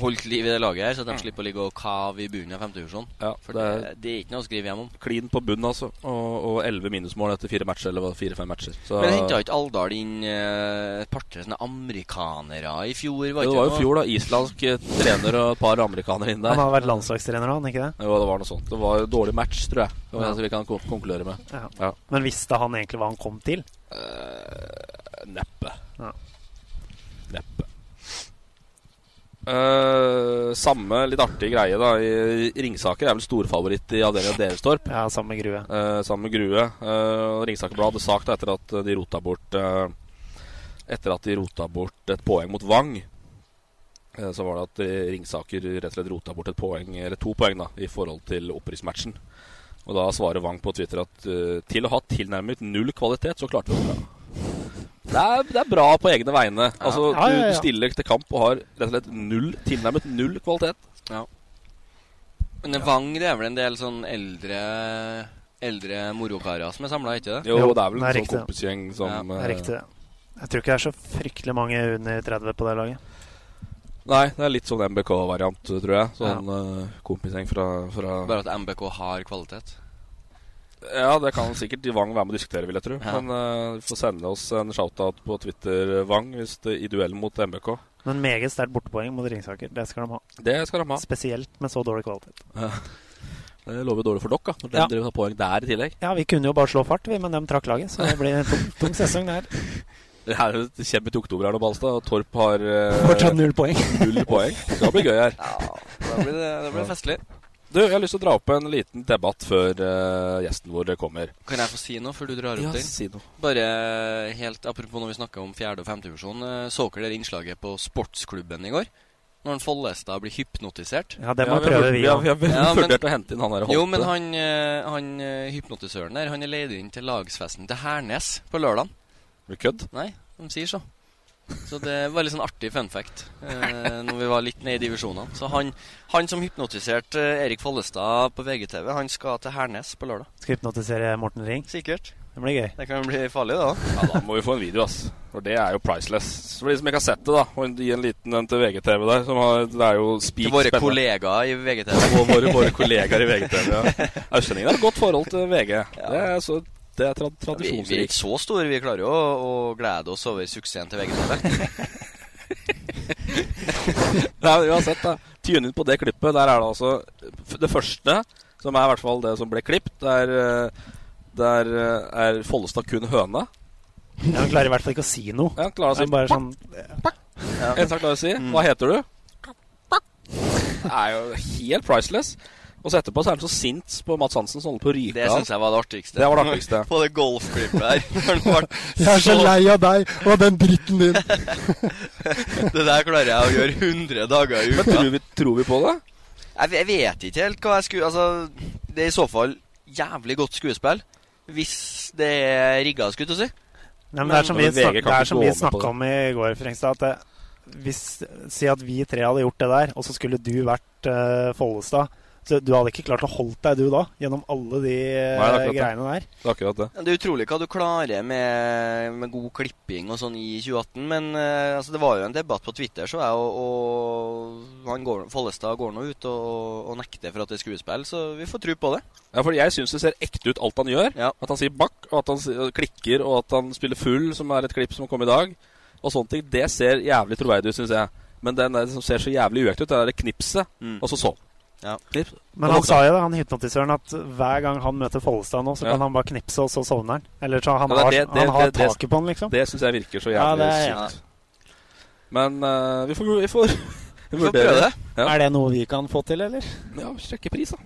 holde liv i det laget her, så de slipper å ligge og kave i bunnen av femtedivisjon. Ja, For det det, er det er ikke noe å skrive hjem om. klin på bunn, altså. Og, elleve 11 minusmål etter fire matcher, eller fire-fem matcher. Så, Men henta ikke Alvdal inn eh, et par-tre sånne amerikanere i fjor? Var det det var jo i fjor, da. Islandsk eh, trener og et par amerikanere inn der. Han har vært landslagstrener, han, ikke det? Jo, det var noe sånt. Det var en dårlig match, tror jeg. Det var Ja. det vi kan konkludere med. Ja. Ja. Men visste han egentlig hva han kom til? Uh, neppe. Ja. Neppe. Uh, samme litt artig greie, da. I Ringsaker er vel storfavoritt i avdelinga Derestorp Ja, samme Grue. Uh, samme Grue. Uh, Ringsaker Blad hadde sagt da, etter at de rota bort Etter at de rota bort et poeng mot Vang. eh, så var det at Ringsaker rett og slett rota bort et poeng, eller to poeng da, i forhold til opprykksmatchen. Og da svarer Wang på Twitter at til å ha tilnærmet null kvalitet, så klarte vi det bra. Det er, det er bra på egne vegne. Altså, Ja, ja, ja, Du, ja. du stiller til kamp og har rett og slett null, tilnærmet null kvalitet. Ja. Men Vang det er vel en del sånn eldre Eldre morokarer som er samla, ikke det? Jo, Jo, det er vel en er sånn riktig. kompisgjeng som Ja, Det er eh, riktig. det. Jeg tror ikke det er så fryktelig mange under 30 på det laget. Nei, det er litt sånn MBK-variant, tror jeg. Sånn ja. kompisgjeng fra, fra Bare at MBK har kvalitet. Ja, det kan sikkert Wang være med å diskutere, vil jeg tro. Ja. Men uh, vi får sende oss en shout-out på Twitter, Wang, hvis det i duell mot MBK. Men meget sterkt bortepoeng mot Ringsaker. Det skal de ha. Det skal de ha. Spesielt med så dårlig kvalitet. Ja. Det lover dårlig for dere, når de Ja. driver poeng der i tillegg. Ja, vi kunne jo bare slå fart, vi, men de trakk laget. Så det blir en tung, tung sesong der. Det er jo- det kommer til oktober her nå, Balstad, og Torp har eh, Fortsatt null poeng. null poeng. Det blir gøy her. Ja, da blir det, blir festlig. Du, jeg har lyst til å dra opp en liten debatt før uh, gjesten vår kommer. Kan jeg få si noe før du drar opp Ja, den? si noe. Bare helt apropos når vi snakka om fjerde- og femtedivisjon. Så dere det innslaget på Sportsklubben i går? Når han Follestad blir hypnotisert? Ja, det må Ja, prøve, vi òg. vi har vur- Ja, vurdert å hente inn han der Jo, men han, eh, han eh, hypnotisøren der Han er leid inn til lagsfesten til Hernes på lørdag. Kødd? Nei, de sier så. Så det var litt sånn artig fun fact eh, når vi var litt nede i divisjonene. Så han, han som hypnotiserte eh, Erik Follestad på VGTV, han skal til Hernes på lørdag. Skal hypnotisere Morten Ring. Sikkert. Det blir gøy. Det kan bli farlig, da. Ja, da må vi få en video, ass. For det er jo priceless. Så for de som ikke har sett det, da, og gi en liten en til VGTV der. Som har, det er jo spik Til våre spennende. kollegaer i VGTV. Og våre, våre kollegaer i VGTV. Ja. Østlendingene har et godt forhold til VG. Det er, så, det er tra Vi, vi er ikke så store. Vi klarer jo å, å glede oss over suksessen til VGTV. Nei, uansett, da. Tune inn på det klippet. Der er det altså Det første, som er i hvert fall det som ble klippet, der, eh, der eh, er Follestad kun høne. Ja, Han klarer i hvert fall ikke å si noe. Ja, han klarer å si bare sånn En sak klarer å si. Hva heter du? Det er jo helt priceless. Og så etterpå så er han så sint på Mats Hansen som holder på å ryke Det syns jeg var det artigste. Det var det artigste. På det golfklippet ble Jeg er så lei av deg og den dritten din. Det der klarer jeg å gjøre 100 dager i Men tror vi, tror vi på det? Jeg, jeg vet ikke helt hva jeg skulle Altså, det er i så fall jævlig godt skuespill. Hvis det er rigga, skulle jeg si. Nei, men det er som vi, Men snak, det er som vi snakka om i går, Frengstad. At det, hvis, si at vi tre hadde gjort det der, og så skulle du vært uh, Follestad. Du hadde ikke klart å holde deg, du da, gjennom alle de Nei, greiene der. Det er akkurat det. Det er utrolig hva du klarer med, med god klipping og sånn i 2018. Men eh, altså, det var jo en debatt på Twitter, så jeg, og, og han går, Follestad går nå ut og, og nekter for at det er skuespill. Så vi får tro på det. Ja, for Jeg syns det ser ekte ut, alt han gjør. Ja. At han sier bakk, og at han klikker, og at han spiller full, som er et klipp som kom i dag. Og sånne ting. Det ser jævlig troverdig ut, syns jeg. Men den der som ser så jævlig uekte ut, det er det knipset. Mm. Og så sånn. Ja. Men han sa jo det, han hypnotisøren, at hver gang han møter Follestad nå, så Ja. kan han bare knipse, og så sovner han. Eller så han Ja, har, det- det- han har det- taket på han, liksom. Det syns jeg virker så jævlig er- sykt. Men uh, vi får, vi får, Vi får prøve det. Ja. Er det noe vi kan få til, eller? Ja, sjekke pris, da.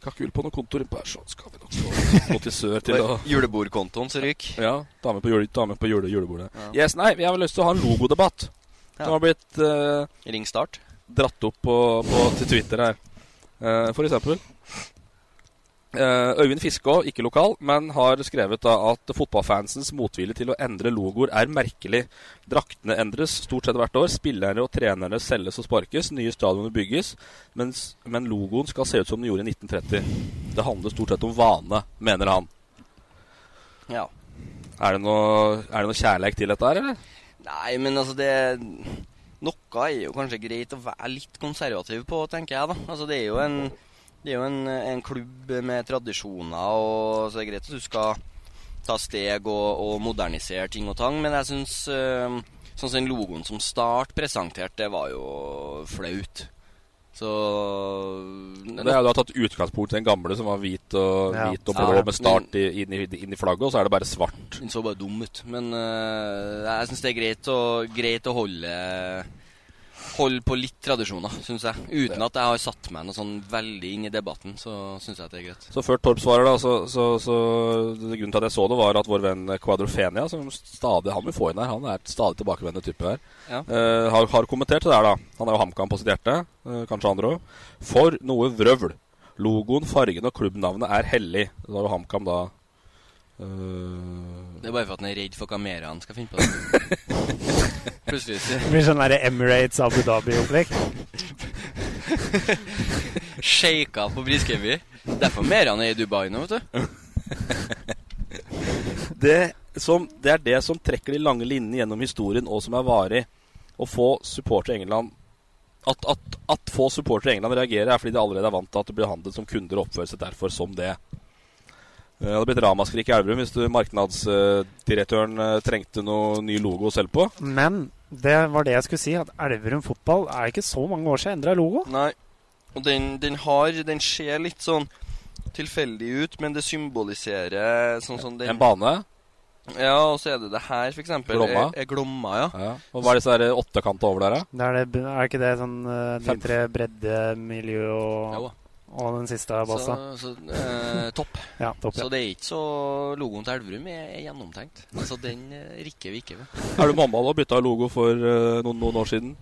Kakul på noe kontor innpå her, så skal vi nok få motisør til å Julebordkontoen som ryker. Ja, dame på, jule, dame på jule, julebordet. Ja. Yes, nei, vi har vel lyst til å ha en logodebatt. Ja. Som har blitt uh, Ring start. Dratt opp på, på, til Twitter her. Uh, for eksempel. Eh, Øyvind Fiskå, ikke lokal, men har skrevet da at fotballfansens motvilje til å endre logoer er merkelig. Draktene endres stort sett hvert år. Spillere og trenere selges og sparkes. Nye stadioner bygges. Mens, men logoen skal se ut som den gjorde i 1930. Det handler stort sett om vane, mener han. Ja. Er det noe, er det noe kjærlighet til dette her, eller? Nei, men altså det Noe er jo kanskje greit å være litt konservativ på, tenker jeg, da. Altså det er jo en er jo en, en klubb med tradisjoner, og så er det greit at du skal ta steg og, og modernisere ting og tang, men jeg syns øh, Sånn som logoen som Start presenterte, det var jo flaut. Så Det er jo da tatt utgangspunkt i den gamle som var hvit og, Ja. hvit og blå ja. med start i, inn, i, inn i flagget, og så er det bare svart. Den så bare dum ut. Men uh, jeg syns det er greit å, greit å holde Holde på litt tradisjoner, syns jeg. Uten at jeg har satt meg noe sånn veldig inn i debatten, så syns jeg at det er greit. Så før Torp svarer, da, så, så, så Grunnen til at jeg så det, var at vår venn Quadrofenia, som stadig han vil få inn her, han er et stadig tilbakevendende type her, Ja. uh, har, har kommentert det der, da. Han er jo HamKam på sitt hjerte, uh, kanskje andre òg. For noe vrøvl. Logoen, fargen og klubbnavnet er hellig. Da har jo HamKam da eh, Det er bare for at han er redd for hva mer han skal finne på. Plutselig så Det blir sånn derre Emirates Abu Dhabi-opplegg. shaka på Briskeby. Derfor Meran er i Dubai nå, vet du. det, som, det er det som trekker de lange linjene gjennom historien, og som er varig. Å få supportere i England at, at, at få supportere i England reagerer, er fordi de allerede er vant til at det blir handlet som kunder og oppfører seg derfor som det. Eh, Det hadde blitt ramaskrik i Elverum hvis du markedsdirektøren eh, trengte noe ny logo selv på. Men det var det jeg skulle si, at Elverum fotball er ikke så mange år siden endra logo. Nei. Og den, den har Den ser litt sånn tilfeldig ut, men det symboliserer sånn som den En bane? Ja, og så er det det her, for eksempel. Glomma? Er, er glomma, ja. Ja. Og hva er disse der åttekanta over der, da? Er, det, er ikke det sånn eh, de tre bredde, miljø og, Jo. Og den siste bassa? Så, så eh, topp. Ja, topp, Så ja. det er ikke så Logoen til Elverum er, er gjennomtenkt. Altså, den eh, rikker vi ikke ved. Er du mamma og bytta logo for uh, noen, noen år siden.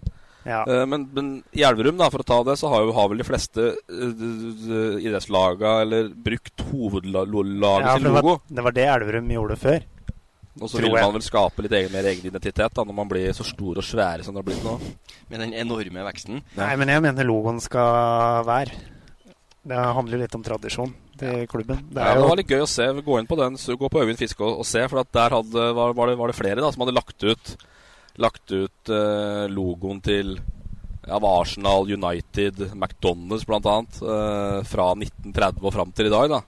Ja. Uh, men, men i Elverum, da, for å ta det, så har, jo, har vel de fleste uh, idrettslaga eller brukt hovedlaget Ja, sin det, logo. var, det var det Elverum gjorde før. Og så vil man vel skape litt egen, mer egen identitet da, når man blir så stor og svære som det har blitt nå. Med den enorme veksten. Nei, men jeg mener logoen skal være. Det handler jo litt om tradisjon til klubben. Det Ja, det var litt gøy å se. Gå inn på den, gå på Øyvind Fiske og, og se. For at der hadde, var, var, det, var det flere da, som hadde lagt ut, lagt ut eh, logoen til ja, Arsenal, United, McDonald's bl.a. Uh, fra 1930 og fram til i dag. da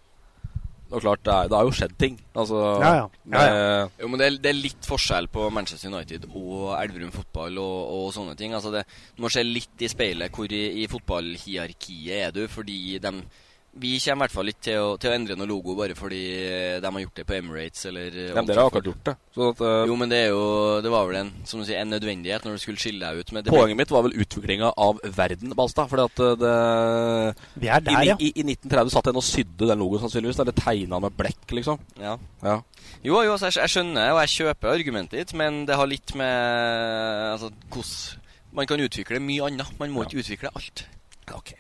Og klart, det, er, det har jo skjedd ting. Altså, Ja, ja. Ja, det- Jo, men det er, det er litt forskjell på Manchester United og Elverum fotball og, og sånne ting. Altså det, du må se litt i speilet hvor i, i fotballhierarkiet er du, fordi dem vi kommer i hvert fall ikke til å, til å endre noe logo bare fordi de har gjort det på Emirates eller Ja, men dere har akkurat gjort det. Så at, uh, Jo, men det er jo Det var vel en, som du sier, en nødvendighet når du skulle skille deg ut med det. Poenget mitt var vel utviklinga av verden, Balstad. Fordi at eh, det Vi er der, I, ja. i, I 1930 satt en og sydde den logoen, sannsynligvis. Eller tegna med blekk, liksom. Ja. Ja. Jo, jo, altså, jeg, jeg skjønner og jeg kjøper argumentet ditt, men det har litt med altså, hvordan Man kan utvikle mye annet. Man må ikke utvikle alt. Ok.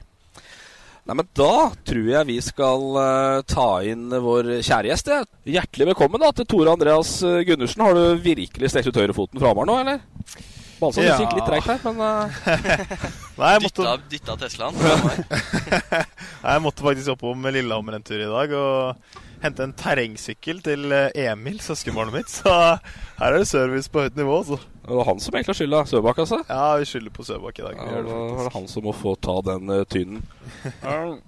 Nei, men Da tror jeg vi skal uh, ta inn vår kjære gjest. Hjertelig velkommen da til Tore Andreas eh, Gundersen. Har du virkelig strekt ut høyrefoten fra Hamar nå, eller? Balsam Ja. gikk litt treigt her, men uh... Nei, jeg måtte, Dytta, dytta Teslaen. Nei, jeg måtte faktisk oppom Lillehammer en tur i dag og hente en terrengsykkel til Emil, søskenbarnet mitt. Så her er det service på høyt nivå. Så. Det var han som egentlig har skylda. Søbakk, altså. Ja, vi skylder på Søbakk i dag. Ja, da var det han som må få ta den uh, tynnen.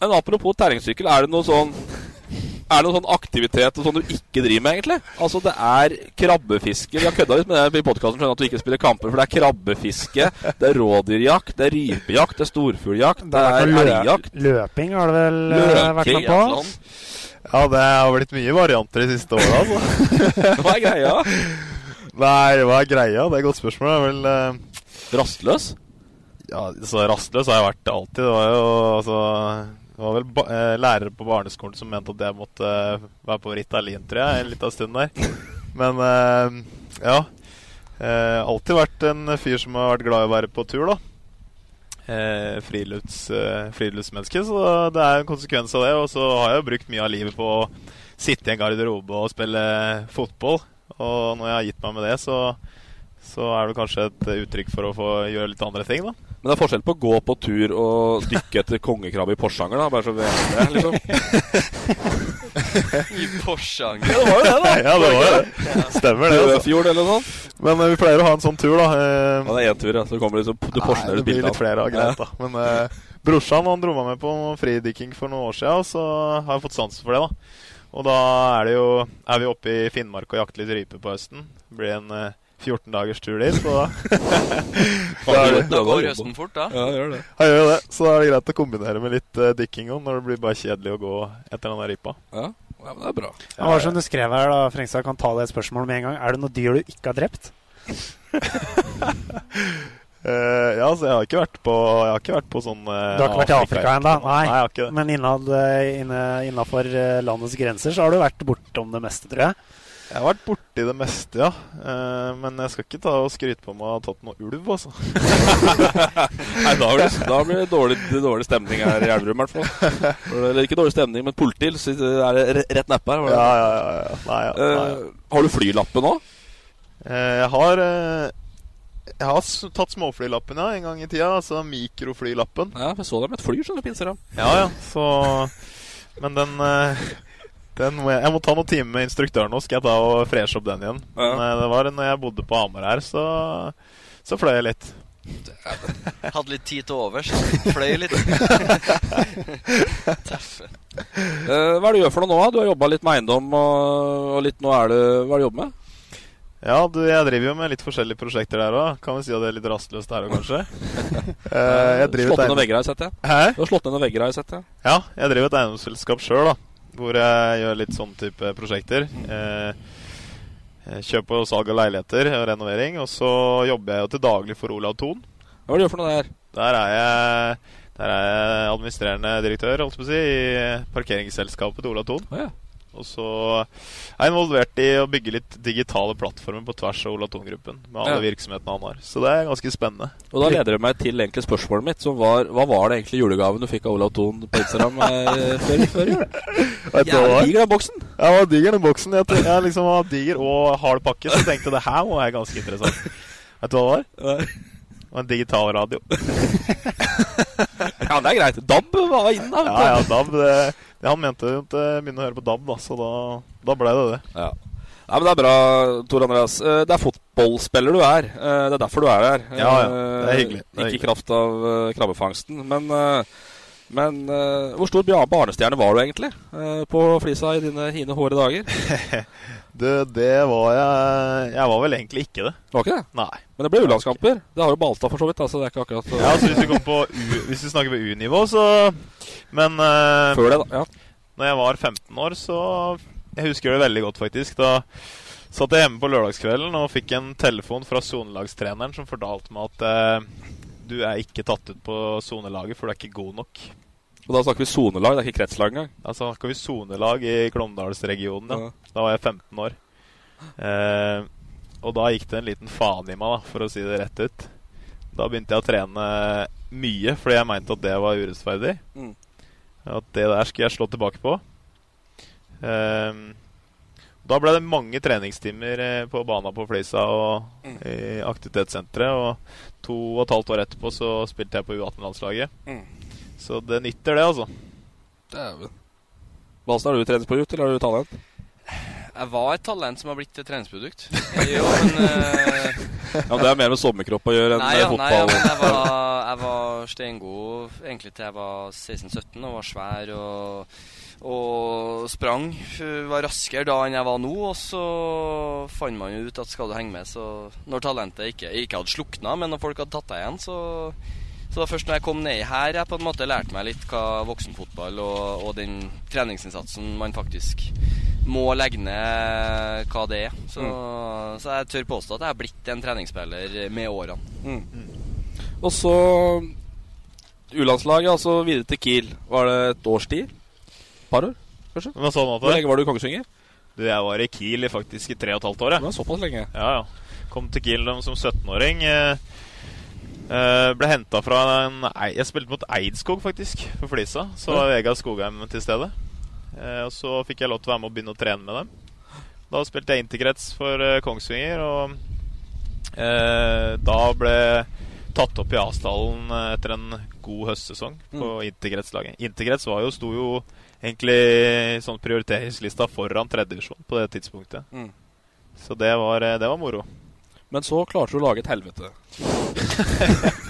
Men apropos terrengsykkel, er det noe sånn Er det noen sånn aktivitet og sånn du ikke driver med, egentlig? Altså, det er krabbefiske. Vi har kødda litt med det i podkasten, skjønner at du ikke spiller kamper, for det er krabbefiske, det er rådyrjakt, det er rypejakt, det er storfugljakt, det er elgjakt. Løping har det vel eh, vært med på? Ja, det har blitt mye varianter de siste åra, altså. Hva er greia? Nei, hva er greia? Det er et godt spørsmål. Det er vel uh... Rastløs? Ja, så rastløs har jeg vært alltid. Det var jo altså Det var vel eh, lærere på barneskolen som mente at jeg måtte eh, være på Ritalin, tror jeg, en liten stund der. Men eh, ja. Eh, alltid vært en fyr som har vært glad i å være på tur, da. Eh, frilufts, friluftsmenneske, så det er en konsekvens av det. Og så har jeg jo brukt mye av livet på å sitte i en garderobe og spille fotball. Og når jeg har gitt meg med det, så, så er det kanskje et uttrykk for å få gjøre litt andre ting, da. Men det er forskjell på å gå på tur og dykke etter kongekrabbe i Porsanger, da. Bare så vi vet det, liksom. I Porsanger. Ja, det var jo det, da. Ja, det var jo det. Stemmer det. altså. Dødfjord eller noe sånt. Men eh, vi pleier å ha en sånn tur, da. Eh, Ja, det er én tur, ja. Så kommer liksom, du Nei, det blir litt flere, av greit da Men eh, brorsan han dro meg med på fridykking for noen år siden, og så har jeg fått sansen for det. da Og da er det jo Er vi oppe i Finnmark og jakter litt rype på høsten. Det blir en uh, 14 dagers tur dit, så da da er det- Da går høsten fort, da. Ja, gjør det. Ja, gjør det. Så da er det greit å kombinere med litt uh, dykking òg, når det blir bare kjedelig å gå etter den der rypa. Ja, ja men det er bra. Det var som du skrev her, da, Frengstad kan ta det spørsmålet med en gang. Er det noe dyr du ikke har drept? Eh, ja, så jeg har ikke vært på Jeg har ikke vært på sånn uh, Du har ikke vært i Afrika ennå? Nei, Nei ikke det. Men innad, eh, inne, innafor landets grenser så har du vært bortom det meste, tror jeg. Jeg har vært borti det meste, ja. Uh, men jeg skal ikke ta og skryte på meg å ha tatt noe ulv, altså. Nei, da, blir det, da blir det dårlig, dårlig stemning her i Elverum, i hvert fall. Eller ikke dårlig stemning, men politi. så er det re- rett neppe her. Ja, ja, ja. ja. Nei, ja, nei, ja. Har du flylappen nå? Eh, jeg har Jeg har tatt småflylappen, ja, en gang i tida. Altså mikroflylappen. Ja, jeg så deg med et fly skjønner du, på Instagram. Ja, ja, så Men den, eh, den må jeg, jeg må ta noen timer med instruktøren nå, skal jeg ta og freshe opp den igjen. Ja. Men eh, det var når jeg bodde på Hamar her, så, så fløy jeg litt. Hadde litt tid til overs. Fløy litt. Tøffe. Eh, hva er det du gjør for noe nå? Du har jobba litt med eiendom og, og litt Nå er det Hva er det du jobber med? Ja, du, jeg driver jo med litt forskjellige prosjekter der òg. Kan vi si at det er litt rastløst her òg, kanskje? Eh, jeg slått ned noen vegger har jeg sett, ja. Hæ? Du har slått ned noen vegger har jeg sett, ja. Ja, jeg driver et eiendomsselskap sjøl, da. Hvor jeg gjør litt sånn type prosjekter. Eh, kjøp og salg av leiligheter og renovering. Og så jobber jeg jo til daglig for Olav Thon. Hva er det du gjør for noe der? Der er jeg, der er jeg administrerende direktør holdt jeg på å si, i parkeringsselskapet til Olav Thon. ja. Og så er jeg involvert i å bygge litt digitale plattformer på tvers av Olav Thon-gruppen. Med alle Ja. virksomhetene han har. Så det er ganske spennende. Og da leder det meg til egentlig spørsmålet mitt, som var Hva var det egentlig julegaven du fikk av Olav på Instagram eh, før, før jul? Diger den boksen. Ja, var diger den boksen. Jeg, tenkte- jeg liksom var diger og hard pakke, så jeg tenkte det her må være ganske interessant. Vet du hva det var? Og en digital radio. Ja, det er greit. DAB var inne. Ja, ja, DAB. Det, det han mente jo at jeg begynner å høre på DAB, da, så da, da ble det det. Ja. Nei, men Det er bra, Tor Andreas. Eh, Det er fotballspiller du er. Eh, Det er derfor du er her. Ja, ja. Eh, Det er hyggelig. Det er Ikke i kraft av eh, krabbefangsten. Men, eh, men eh, hvor stor barnestjerne var du egentlig eh, på Flisa i dine hine hårde dager? Det, det var jeg Jeg var vel egentlig ikke det. Det var ikke det? Nei. Men det ble U-landskamper. Det har jo Balstad for så vidt. Altså det er ikke akkurat Ja, så hvis vi, kom på U, hvis vi snakker på U-nivå, så Men uh, Før det, da. Ja. Når jeg var 15 år, så Jeg husker det veldig godt, faktisk. Da satt jeg hjemme på lørdagskvelden og fikk en telefon fra sonelagstreneren som fortalte meg at uh, du er ikke tatt ut på sonelaget, for du er ikke god nok. Og da snakker vi sonelag, det er ikke kretslag engang. Da snakker vi sonelag i Glåmdalsregionen. Ja. Ja. Da var jeg 15 år. Eh, og da gikk det en liten faen i meg, da, for å si det rett ut. Da begynte jeg å trene mye, fordi jeg mente at det var urettferdig. Mm. At det der skulle jeg slå tilbake på. Eh, da ble det mange treningstimer eh, på bana på Flisa og Mm. i aktivitetssenteret. Og to og et halvt år etterpå så spilte jeg på U18-landslaget. Mm. Så det nytter, det, altså. Dæven. Balstad, er du treningsprodukt, eller har du talent? Jeg var et talent som har blitt et treningsprodukt. Jo, men uh... Ja, men Det er mer med sommerkropp å gjøre enn Nei, ja, fotball? nei, ja, jeg var, jeg var steingod egentlig til jeg var 16-17 og var svær og, og sprang. Var raskere da enn jeg var nå. Og så fant man jo ut at skal du henge med, så Når talentet ikke, ikke hadde slukna, men når folk hadde tatt deg igjen, så så da først når jeg kom ned her jeg på en måte lærte meg litt hva voksenfotball og, og den treningsinnsatsen man faktisk må legge ned, hva det er. Så, så jeg tør påstå at jeg har blitt en treningsspiller med årene. Mm. Og så U-landslaget, altså videre til Kiel. Var det et års tid? Par år, kanskje? Sa? Hvor lenge var du i Kongsvinger? Du, jeg var i Kiel i faktisk i tre og et halvt år. Det var såpass lenge. Ja, ja. Kom til Kiel som 17-åring. Eh, eh, ble henta fra en Jeg spilte mot Eidskog, faktisk, for Flisa. Så var Vegard Skogheim til stede. Uh, og så fikk jeg lov til å være med og begynne å trene med dem. Da spilte jeg interkrets for uh, Kongsvinger, og da ble tatt opp i Asdalen etter en god høstsesong på interkretslaget. Interkrets var jo, sto jo egentlig sånn prioriteringslista foran tredjedivisjon på det tidspunktet. Mm. Så det var, det var moro. Men så klarte du å lage et helvete.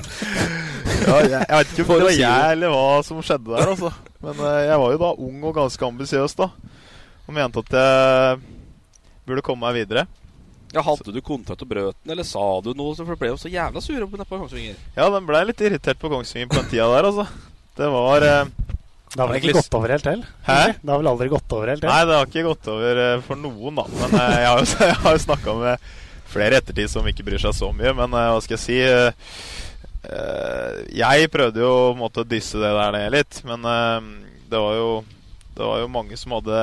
Ja, jeg, jeg vet ikke om det var jeg eller hva som skjedde der, altså. Men uh, jeg var jo da ung og ganske ambisiøs, da. Og mente at jeg burde komme meg videre. Ja, Hadde du kontakt og brøt den, eller sa du noe? For ble jo så jævla sur på på Kongsvinger. Ja, den blei litt irritert på Kongsvinger på den tida der, altså. Det var uh, Det har vel ikke gått over helt til? Hæ? Det har vel aldri gått over helt til? Nei, det har ikke gått over uh, for noen, da. Men jeg har jo, jeg har jo snakka med flere ettertid som ikke bryr seg så mye. Men eh, hva skal jeg si eh, eh, Jeg prøvde jo på en måte å dysse det der ned litt. Men det var jo Det var jo mange som hadde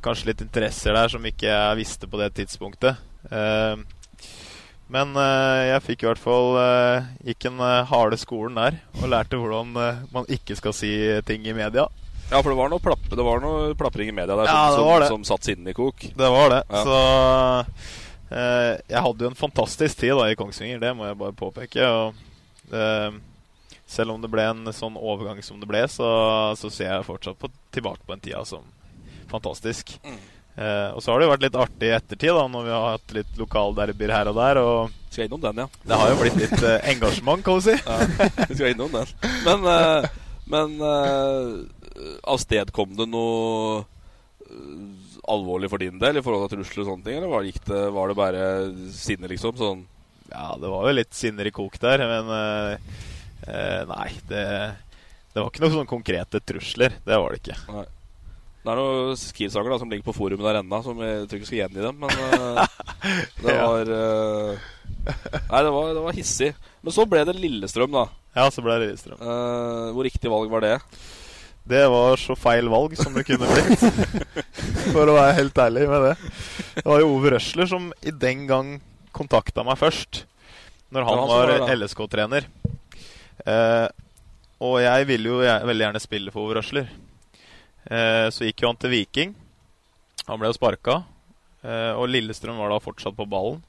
kanskje litt interesser der som ikke jeg visste på det tidspunktet. Men jeg fikk i hvert fall Gikk eh, harde skolen der og lærte hvordan man ikke skal si ting i media. Ja, for det var noe, plapp, det var noe plapring i media der som, som, som satt sinnet i kok. Det var det. Ja. Så jeg hadde jo en fantastisk tid da i Kongsvinger, det må jeg bare påpeke. Og, eh, selv om det ble en sånn overgang som det ble, så, så ser jeg fortsatt på, tilbake på en tida som fantastisk. Eh, og så har det jo vært litt artig i ettertid, da når vi har hatt litt lokalderbyer her og der. Og Skal innom den, ja. det har jo blitt litt eh, engasjement, kan du si. ja. Vi skal innom den. Men, eh, men eh, avstedkom det noe eh, alvorlig for din del i forhold til trusler og sånne ting? Eller var det, det, var det bare sinne, liksom? Sånn Ja, det var jo litt sinner i kok der, men eh, eh, nei, det, det var ikke noen sånne konkrete trusler. Det var det ikke. Nei. Det er noen Kiel-sanger da, som ligger på forumet der ennå, som jeg tror ikke skal gjengi dem. Men eh, det var uh, Nei, det var, det var hissig. Men så ble det Lillestrøm, da. Ja, så ble det Lillestrøm. Uh, hvor riktig valg var det? Det var så feil valg som det kunne blitt. For å være helt ærlig med det. Det var jo Ove Røsler som i den gang kontakta meg først. Når han han var var. LSK-trener. Eh, og jeg ville jo veldig gjerne spille for Ove Røsler. Eh, så gikk jo han til Viking. Han ble jo sparka. Eh, og Lillestrøm var da fortsatt på ballen.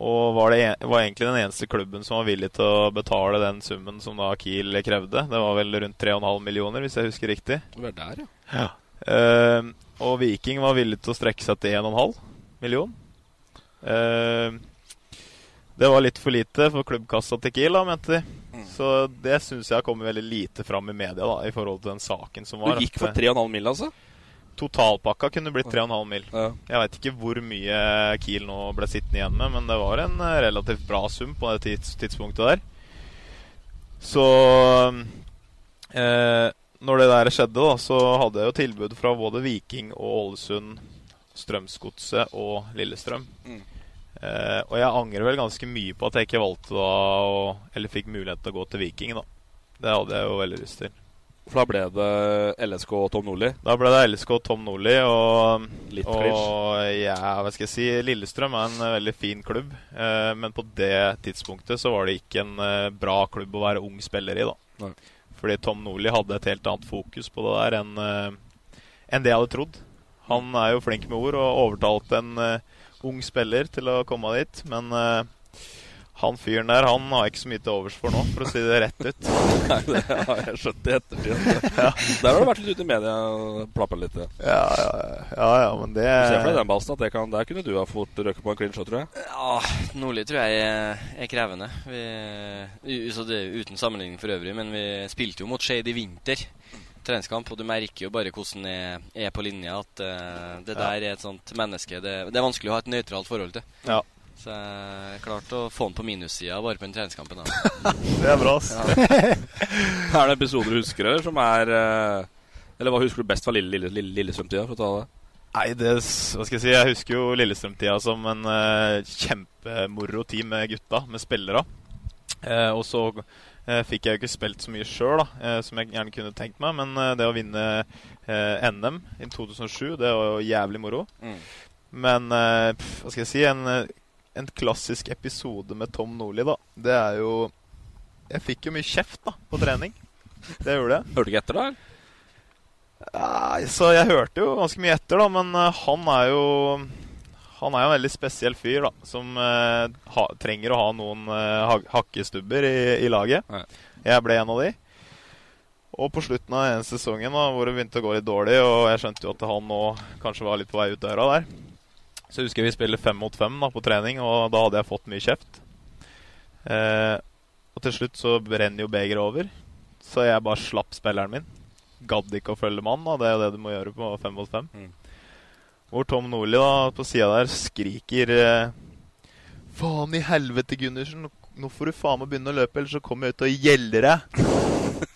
Og var, det, var egentlig den eneste klubben som var villig til å betale den summen som da Kiel krevde. Det var vel rundt 3,5 millioner, hvis jeg husker riktig. Det var der, ja. Ja. Uh, og Viking var villig til å strekke seg til 1,5 million. Uh, det var litt for lite for klubbkassa til Kiel, da, mente de. Så det syns jeg har kommet veldig lite fram i media da, i forhold til den saken som var. Du gikk for 3,5 mill., altså? Totalpakka kunne blitt 3,5 mil. Ja. Jeg veit ikke hvor mye Kiel nå ble sittende igjen med, men det var en eh, relativt bra sum på det tids tidspunktet der. Så eh, Når det der skjedde, da, så hadde jeg jo tilbud fra både Viking og Ålesund, Strømsgodset og Lillestrøm. Mm. Eh, og jeg angrer vel ganske mye på at jeg ikke valgte da å Eller fikk mulighet til å gå til Viking, da. Det hadde jeg jo veldig lyst til. For da ble det LSK og Tom Nordli? Da ble det LSK og Tom Nordli. Og, Litt og ja, hva skal jeg si Lillestrøm er en eh, veldig fin klubb. Eh, men på det tidspunktet så var det ikke en eh, bra klubb å være ung spiller i. da Nei. Fordi Tom Nordli hadde et helt annet fokus på det der enn eh, enn det jeg hadde trodd. Han er jo flink med ord og overtalte en ung spiller til å komme dit. Men han fyren der han har jeg ikke så mye til overs for nå, for å si det rett ut. Nei, det har jeg skjønt i ettertid. Der har du vært litt ute i media og plappa litt. Ja. Ja, ja, ja, ja, men det Se for deg den ballen, at det kan, der kunne du ha fått røket på en clean shot, tror jeg. Ja, Nordli tror jeg er, er krevende. Vi, så det, er uten sammenligning for øvrig, men vi spilte jo mot Skeid i vinter. Treningskamp, og du merker jo bare hvordan det er, er på linja at uh, det Ja. der er et sånt menneske det, det er vanskelig å ha et nøytralt forhold til. Ja. Så jeg klarte å få den på minussida bare på den treningskampen. Da. Det er bra, ass. Er det episoder du husker, eller som er eh, Eller hva husker du best fra Lille, Lille, Lille, Lillestrøm-tida? For å ta det? Nei, det, hva skal jeg si Jeg husker jo Lillestrøm-tida som en uh, kjempemoro team med gutta, med spillere. Uh, og så uh, fikk jeg jo ikke spilt så mye sjøl, uh, som jeg gjerne kunne tenkt meg. Men det å vinne NM i 2007, det var jo jævlig moro. Mm. Men pff, hva skal jeg si en, en klassisk episode med Tom Nordli, da, det er jo Jeg fikk jo mye kjeft da på trening. Det gjorde jeg. Hørte du ikke etter, da? Nei, så jeg hørte jo ganske mye etter, da, men eh, han er jo Han er jo en veldig spesiell fyr, da, som eh, ha, trenger å ha noen eh, hakkestubber i, i laget. Nei. Jeg ble en av de. Og på slutten av den sesongen, da, hvor det begynte å gå litt dårlig, og jeg skjønte jo at han nå kanskje var litt på vei ut døra der, så jeg husker vi spiller fem mot fem da, på trening, og da hadde jeg fått mye kjeft. Eh, og til slutt så brenner jo begeret over, så jeg bare slapp spilleren min gadd ikke å følge mann. Da. Det er jo det du må gjøre på fem mot fem. Mm. Hvor Tom Nordli da på sida der skriker eh, Faen i helvete, Gundersen. Nå får du faen meg begynne å løpe, ellers så kommer jeg ut og gjelder deg.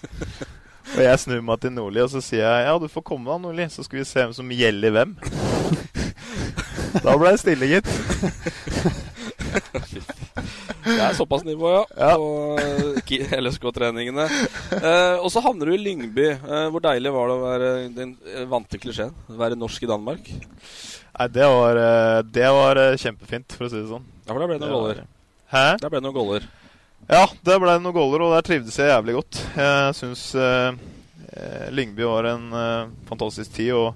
og jeg snur meg til Nordli og så sier jeg ja, du får komme da, Nordli, så skal vi se hvem som gjelder hvem. Da ble det stille, gitt. Det er såpass nivå, ja. Ja. På eh, LSK-treningene. Eh, og så havner du i Lyngby. Eh, hvor deilig var det å være den eh, vante klisjeen? Være norsk i Danmark? Nei, det var, eh, det var kjempefint, for å si det sånn. Ja, for der ble det Det noen goller. Hæ? Der ble det noen goller. Ja, der ble det noen goller, og der trivdes jeg jævlig godt. Jeg syns eh, eh, Lyngby var en eh, fantastisk tid. Og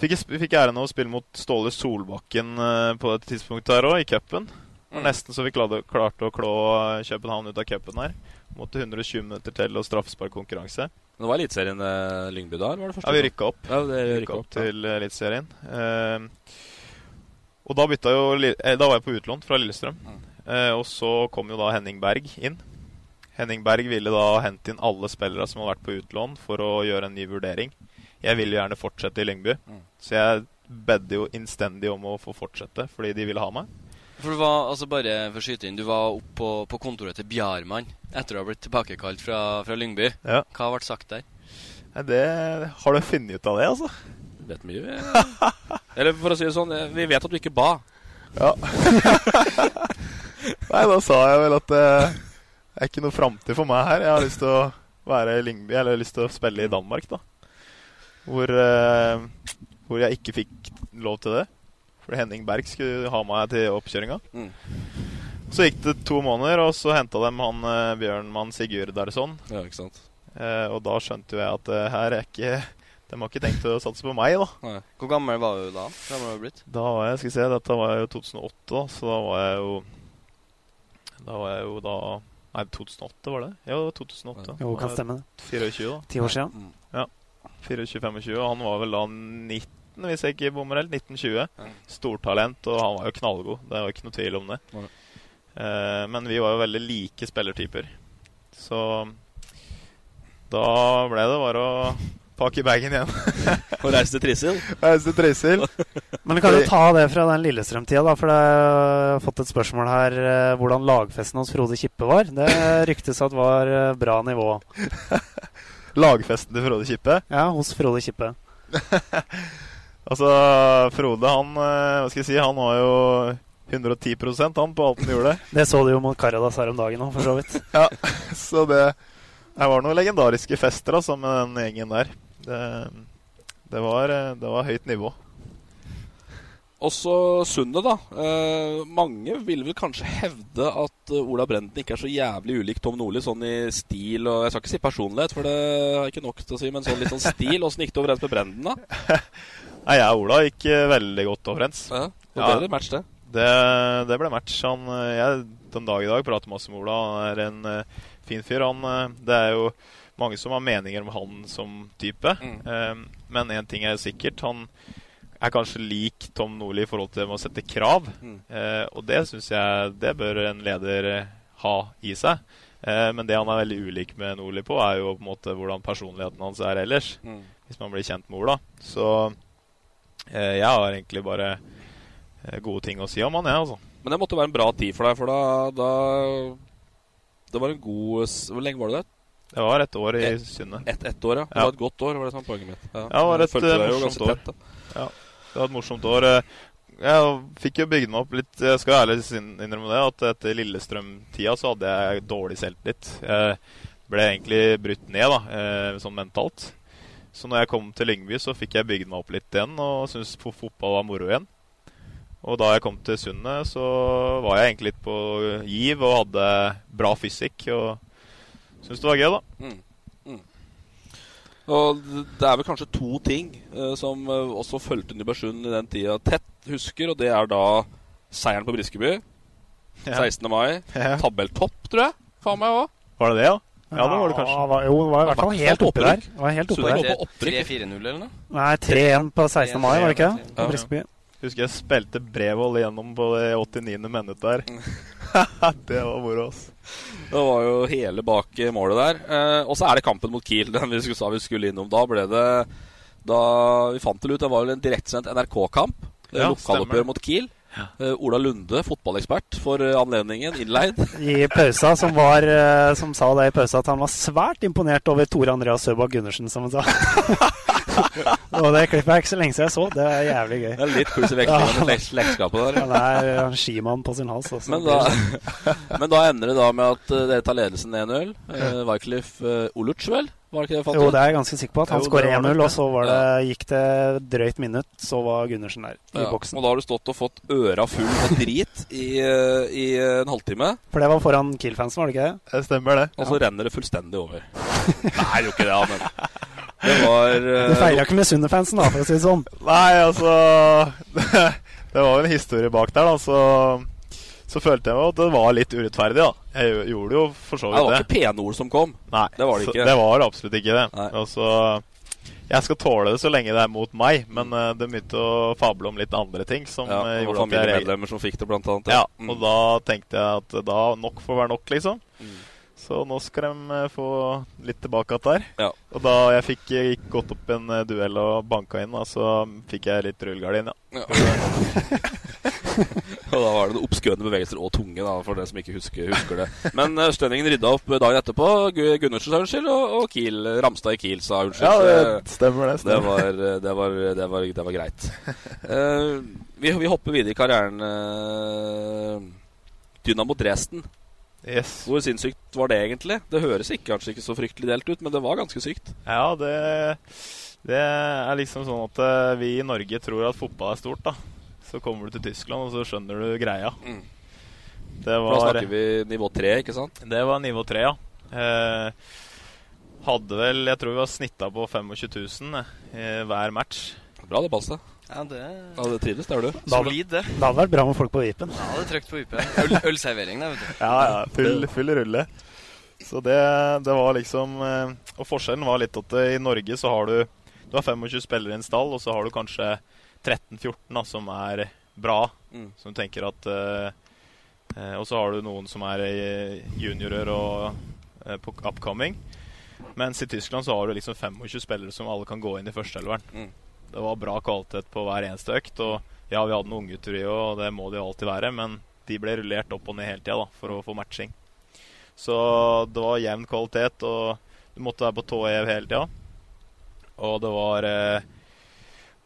fikk, fikk æren av å spille mot Ståle Solbakken eh, på et tidspunkt der òg, i cupen. Det Nesten så vi klarte, å klå eh, København ut av cupen her. Måtte 120 minutter til og straffesparkkonkurranse. Men det var Eliteserien eh, Lyngby da, var det første Ja, vi rykka opp. Ja, det Rykka rykka opp opp, til Eliteserien. Eh, og da bytta jo eh, Da var jeg på utlån fra Lillestrøm. Eh, og så kom jo da Henning Berg inn. Henning Berg ville da hente inn alle spillere som hadde vært på utlån, for å gjøre en ny vurdering. Jeg vil jo gjerne fortsette i Lyngby, Mm. så jeg bedde jo innstendig om å få fortsette, fordi de ville ha meg. For du var, altså bare for å skyte inn, du var oppe på, på kontoret til Bjarmann etter å ha blitt tilbakekalt fra, fra Lyngby. Ja. Hva ble sagt der? Det Har du funnet ut av det, altså? Vet mye. Eller for å si det sånn, eh, vi vet at du ikke ba. Ja. Nei, da sa jeg vel at eh, det er ikke noe framtid for meg her. Jeg har lyst til å være i Lyngby, eller jeg har lyst til å spille i Danmark, da. Hvor, uh, hvor jeg ikke fikk lov til det. For Henning Berg skulle ha meg til oppkjøringa. Mm. Så gikk det to måneder, og så henta de han uh, Bjørnmann Sigurdarsson. Ja, ikke sant. Uh, og da skjønte jo jeg at det her er ikke De har ikke tenkt å satse på meg, da. Nei. Hvor gammel var du da? Hvor gammel var du blitt? Da var jeg, skal jeg se, Dette var jo 2008, da, så da var jeg jo Da var jeg jo da Nei, 2008 var det? Ja, 2008. Jo, kan stemme det. 24, da. Ti år siden. Mm. Ja. 24-25. Og han var vel da 19, hvis jeg ikke bommer helt. 1920. Stortalent, og han var jo knallgod. Det var ikke noe tvil om det. Eh, men vi var jo veldig like spillertyper. Så da ble det bare å pakke bagen igjen. Og reise til Trysil? reise til Trysil. Men kan du ta det fra den Lillestrøm-tida, da? For jeg har fått et spørsmål her eh, hvordan lagfesten hos Frode Kippe var. Det ryktes at var eh, bra nivå. Lagfesten til Frode Kippe? Ja, hos Frode Kippe. Altså, Frode, han eh, Hva skal jeg si, han var jo 110% han på alt han gjorde. Det så du jo mot Karadas her om dagen òg, for så vidt. ja, så det Det var noen legendariske fester altså, med den gjengen der. Det, det, var, eh, det var høyt nivå. Også Sundet, da. Eh, mange vil vel kanskje hevde at eh, Ola Brenden ikke er så jævlig ulik Tom Nordli sånn i stil og Jeg skal ikke si personlighet, for det har jeg ikke nok til å si, men sånn litt sånn stil. Åssen gikk det overens med Brenden, da? Nei, jeg og Ola gikk eh, veldig godt overens. Ja, og det ble match, det. Det, det ble match. Han, eh, jeg den dag i dag prater masse med Ola. Han er en fin fyr. Han, det er jo mange som har meninger om han som type. Eh, men én ting er sikkert. Han er kanskje lik Tom Nordli i forhold til å sette krav. Mm. Eh, og det syns jeg det bør en leder eh, ha i seg. Eh, men det han er veldig ulik med Nordli på, er jo på en måte hvordan personligheten hans er ellers. Mm. Hvis man blir kjent med Ola. Så eh, jeg har egentlig bare eh, gode ting å si om han, jeg, altså. Men det måtte være en bra tid for deg, for da, da Det var en god Hvor lenge var du der? Det var et år i Et- Sunne. Ett et år, ja. Det Ja. var et godt år, var det som var poenget mitt. Ja, det var et eh, morsomt år. tett. Ja, det var et morsomt år. Jeg fikk jo bygd meg opp litt Jeg skal ærlig innrømme det, at etter Lillestrøm-tida så hadde jeg dårlig selvtillit. Jeg ble egentlig brutt ned, da, eh, sånn mentalt. Så når jeg kom til Lyngby, så fikk jeg bygd meg opp litt igjen og syntes fotball var moro igjen. Og da jeg kom til Sundet, så var jeg egentlig litt på giv og hadde bra fysikk. Og syntes det var gøy, da. Mm. Og det er vel kanskje to ting eh, som eh, også fulgte Nybergsund i den tida tett husker, og det er da seieren på Briskeby. Ja. 16. mai. Ja. Tabelltopp, tror jeg. Faen meg òg. Var det det, ja? Ja, det var det kanskje. Ja, var, jo, det var i hvert fall helt oppi der. Var helt oppi der. var på opprykk. 3-4-0 eller noe? Nei, 3-1 på 16. mai, var det ikke? På Briskeby. Husker jeg spilte Brevold gjennom på det 89. minutt der. det var moro, ass. Det var jo hele bak målet der. Eh, og så er det kampen mot Kiel, den vi sa vi skulle innom. Da ble det Da vi fant det ut, det var vel en direktesendt NRK-kamp. Eh, Ja, Lokaloppgjør mot Kiel. Uh, Ola Lunde, fotballekspert for uh, anledningen, innleid. I pausa, som, var, uh, som sa det i pausa, at han var svært imponert over Tore Andreas Søbakk Gundersen, som han sa. og det klippet er ikke så lenge siden jeg så. Det er jævlig gøy. Det er litt i vekslingen slektskapet der. Han er en skimann på sin hals. Også. Men da, men da ender det da med at eh, dere tar ledelsen 1-0. Uh, Wycliffe uh, Oluc, vel? Var det ikke det jeg fant Jo, det er jeg ganske sikker på. At han Jo, skårer 1-0, og så var det, gikk det drøyt minutt, så var Gundersen der i Ja, boksen. og da har du stått og fått øra full av drit i, eh, i en halvtime, For det var foran Kiel-fansen, var det ikke det? Det stemmer, det. og så renner det fullstendig over. Nei, det gjorde ikke det, ja, men det var eh, Du feira ikke med Sunde-fansen, da, for å si det sånn. Nei, altså Det var jo en historie bak der, da. Så, så følte jeg at det var litt urettferdig, da. Jeg gjorde jo for så vidt det Det var ikke pene ord som kom. Nei, det var det ikke. det var absolutt ikke det. Nei. Og så Jeg skal tåle det så lenge det er mot meg, men uh, det begynte å fable om litt andre ting som Ja, eh, det var gjorde at jeg familiemedlemmer som fikk det, blant annet. Ja, Mm. og da tenkte jeg at da nok får være nok, liksom. Mm. Så nå skal de eh, få litt tilbake igjen der. Ja. Og da jeg fikk eh, gikk gått opp en eh, duell og banka inn, da, så fikk jeg litt rullegardin, ja. Ja. Og da var det noen oppskøende bevegelser og tunge, da, for dere som ikke husker, husker det. Men Stønningen rydda opp dagen etterpå. Gu- Gundersen sa unnskyld, og, og Kiel, Ramstad i Kiel sa unnskyld. Ja, det stemmer det, stemmer. Det var, det var, det var, det var greit. Uh, vi, vi hopper videre i karrieren. Dynamo Dresden. Yes. Hvor sinnssykt var det egentlig? Det høres ikke, kanskje ikke så fryktelig delt ut, men det var ganske sykt. Ja, det, det er liksom sånn at eh, vi i Norge tror at fotball er stort, da. Så kommer du til Tyskland, og så skjønner du greia. Mm. Det For da snakker vi nivå tre, ikke sant? Det var nivå tre, ja. Eh, hadde vel Jeg tror vi var snitta på 25 000 eh, hver match. Bra det, Balstad. Ja, det Ja, det trives der, du. Da hadde- Solid, det. Det hadde vært bra med folk på Vipen. Ja, det er trøkt på vipen. Øl, ølservering der, vet du. Ja, ja. Full, full rulle. Så det, det var liksom eh, Og forskjellen var litt at eh, i Norge så har du Du har 25 spillere i en stall, og så har du kanskje 13-14 som er bra. Mm. Som du tenker at eh, eh, Og så har du noen som er juniorer og uh, på upcoming. Mens i Tyskland så har du liksom 25 spillere som alle kan gå inn i førsteelveren. Mm. Det var bra kvalitet på hver eneste økt. Og ja, vi hadde noen unggutter i òg, og det må det jo alltid være. Men de ble rullert opp og ned hele tida for å få matching. Så det var jevn kvalitet, og du måtte være på tå hev hele tida. Og det var eh,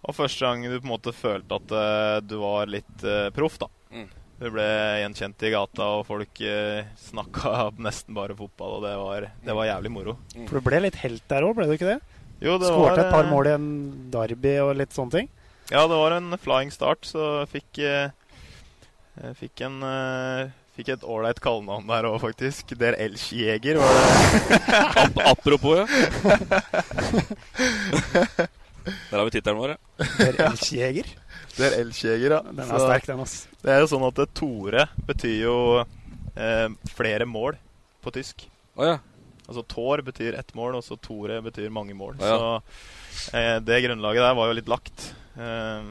og første gang du på en måte følte at eh, du var litt eh, proff, da. Mm. Du ble gjenkjent i gata, og folk eh, snakka nesten bare fotball, og det var, det var jævlig moro. For du ble litt helt der òg, ble du ikke det? Jo, det Skårte var, et par eh, mål i en derby og litt sånne ting. Ja, det var en flying start, så jeg fikk eh, jeg fikk en eh, Fikk et ålreit kallenavn der òg, faktisk. Der Elskjeger var det. Ap apropos, ja. Der har vi tittelen vår, ja. Der Elskjeger? Der Elskjeger, ja. Den er Så sterk, den, ass. Det er jo sånn at Tore betyr jo eh, flere mål på tysk. Å ja. Altså Tor betyr ett mål, og så Tore betyr mange mål. Ja, ja. Så eh, det grunnlaget der var jo litt lagt. Eh,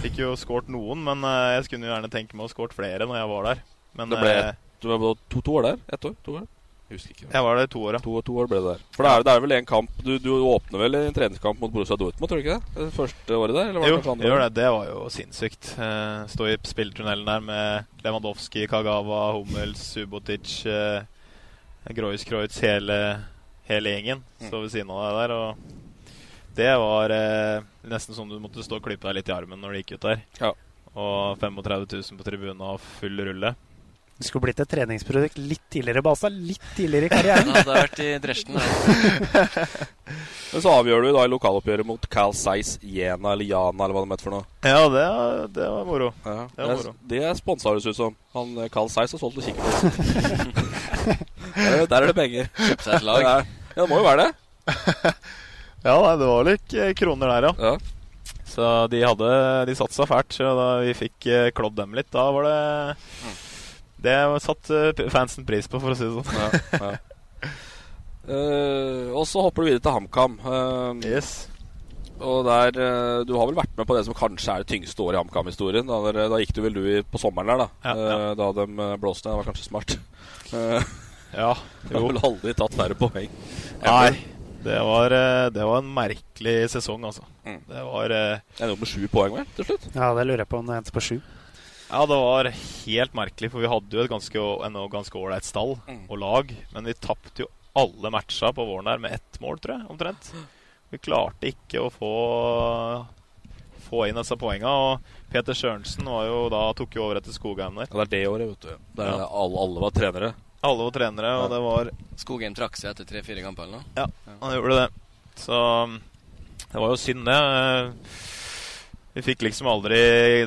fikk jo skåret noen, men eh, jeg skulle jo gjerne tenke meg å skåret flere når jeg var der. Men Det ble eh, Du var to, to år der? Ett år? To år? Jeg husker ikke. jeg var der to år, ja. To, to år ble det der. For det er, det er vel en kamp Du, du åpner vel en treningskamp mot Borussia Dortmund, tror du ikke det? Det første året der? Eller var det Jo, det, gjør det. Det var jo sinnssykt. Eh, stå i spillertunnelen der med Lewandowski, Kagawa, Hummels, Subotic, eh, Grois Kreutz, hele, hele gjengen står ved siden av deg der. Og det var eh, nesten sånn du måtte stå og klype deg litt i armen når du gikk ut der. Ja. Og 35 000 på tribunen og full rulle. Du skulle blitt et treningsprodukt litt tidligere, Basa. Litt tidligere i karrieren. Ja, det har vært i Dresden. Men så avgjør du da i lokaloppgjøret mot Cal Seis Jena eller Jana eller hva det heter for noe. Ja, det, det var moro. Ja, Det var moro. det er sponsa høres ut som. Han Cal Carl Zeiss har solgt til kikkert. der, der er det penger. Kjøpe seg et lag. Ja, ja, det må jo være det. Ja, nei, det var litt eh, kroner der, ja. Ja. Så de hadde De satsa fælt. Så da vi fikk eh, klådd dem litt, da var det Det satte eh, fansen pris på, for å si det sånn. Ja, ja. uh, og så hopper du videre til HamKam. Uh, Yes. Og der Du har vel vært med på det som kanskje er det tyngste året i HamKam-historien. Da, da gikk du vel du i, på sommeren der, da. Ja, ja. Eh, da de blåste. Det var kanskje smart. Eh, Ja, Du har vel aldri tatt færre poeng. Nei. Det var, det var en merkelig sesong, altså. Mm. Det var Endte opp med sju poeng, vel, til slutt? Ja, det lurer jeg på om det endte på sju. Ja, det var helt merkelig, for vi hadde jo et ganske, ennå ganske ålreit stall Mm. og lag. Men vi tapte jo alle matcha på våren der med ett mål, tror jeg, omtrent. Vi klarte ikke å få, få inn disse poenga. Og Peter Sørensen var jo da, tok jo over etter Skogheim der. Ja, det er det året, vet du. Der Ja. alle, alle var trenere. Alle var trenere, og det var Skogheim trakk seg etter tre-fire kamper eller noe. Ja, han gjorde det. Så det var jo synd, det. Vi fikk liksom aldri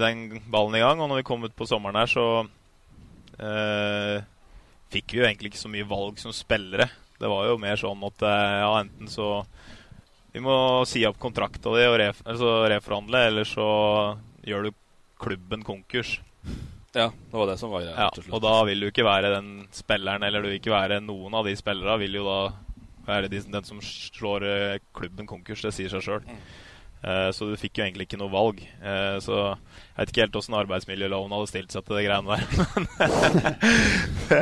den ballen i gang, og når vi kom ut på sommeren her, så eh, fikk vi jo egentlig ikke så mye valg som spillere. Det var jo mer sånn at eh, ja, enten så Vi må si opp kontrakta di og ref altså reforhandle, eller så gjør du klubben konkurs. Ja, det var det som var greia. Ja, og da vil du ikke være den spilleren, eller du vil ikke være noen av de spillerne, vil jo da være de, den som slår eh, klubben konkurs. Det sier seg sjøl. Mm. Eh, så du fikk jo egentlig ikke noe valg. Eh, så jeg vet ikke helt åssen arbeidsmiljøloven hadde stilt seg til de greiene der. Men det,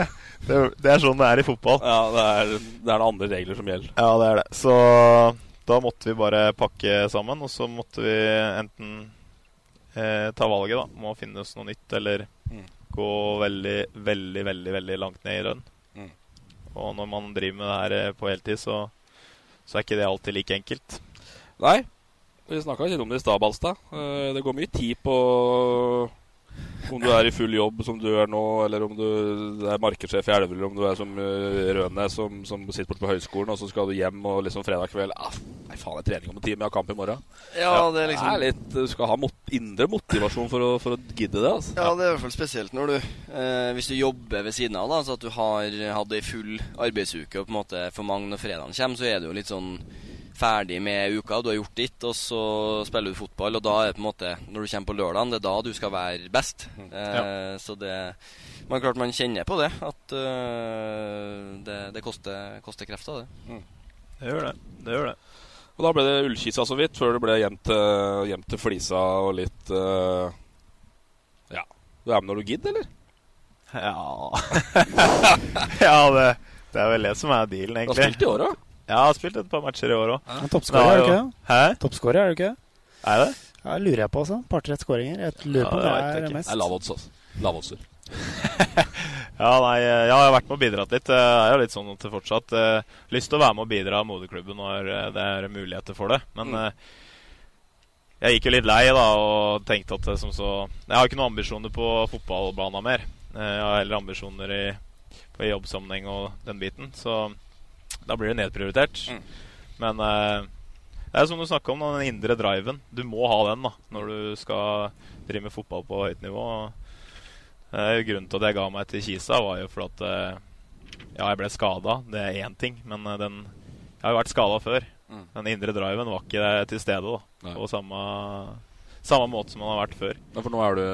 det, det er sånn det er i fotball. Ja, det er, det er andre regler som gjelder. Ja, det er det. Så da måtte vi bare pakke sammen, og så måtte vi enten eh, ta valget da, Må å finne oss noe nytt, eller Mm. gå veldig, veldig, veldig veldig langt ned i rønn. Mm. Og når man driver med det her eh, på heltid, så, så er ikke det alltid like enkelt. Nei, vi snakka litt om det i stad, Balstad. Eh, Det går mye tid på om du er i full jobb som du er nå, eller om du er markedssjef i Elverum, eller om du er som eh, Rønes som, som sitter borte på høyskolen, og så skal du hjem og liksom fredag kveld ah, Nei, faen, er trening om en time, jeg har kamp i morgen. Ja, det er liksom Det er litt, Du skal ha mot, indre motivasjon for å, for å gidde det. altså. Ja, det er i hvert fall spesielt når du eh, Hvis du jobber ved siden av, da, så at du har hatt ei full arbeidsuke, og på en måte for mange når fredagen kommer, så er det jo litt sånn ferdig med uka. Du har gjort ditt, og så spiller du fotball, og da er det på en måte Når du kommer på lørdagen, det er da du skal være best. Eh, Så det Men klart man kjenner på det, at uh, det, det koster, koster krefter, det. Det gjør det. Det gjør det. Og da ble det Ullkisa så vidt, før det ble hjem til, hjem til Flisa og litt uh, Ja. Du er med når du gidder, eller? Ja Ja, det, det er vel det som er dealen, egentlig. Du har spilt i år òg? Ja, jeg har spilt et par matcher i år òg. Toppskårer, er du ikke? Hæ? Toppskårer, er du ikke? Er det? Ja, lurer jeg på også. Par-tre skåringer. Lurer på om Ja, det det er mest. Det er lav odds, altså. Lav odds. Ja, nei, eh, jeg har vært med og bidratt litt. Jeg er jo litt sånn at jeg fortsatt uh, lyst til å være med og bidra i moderklubben når eh, det er muligheter for det. Men Mm. uh, jeg gikk jo litt lei da og tenkte at som så Jeg har ikke noen ambisjoner på fotballbanen mer. Eh, Jeg har heller ambisjoner i, på jobbsammenheng og den biten. Så da blir det nedprioritert. Mm. Men eh, det er som du snakka om, den indre driven. Du må ha den da når du skal drive med fotball på høyt nivå. Eh, grunnen til at jeg ga meg til Kisa, var jo fordi at eh, Ja, jeg ble skada, det er én ting, men eh, den Jeg har jo vært skada før. Mm. Den indre driven var ikke til stede da Nei. på samme, samme måte som den har vært før. Ja, for nå er du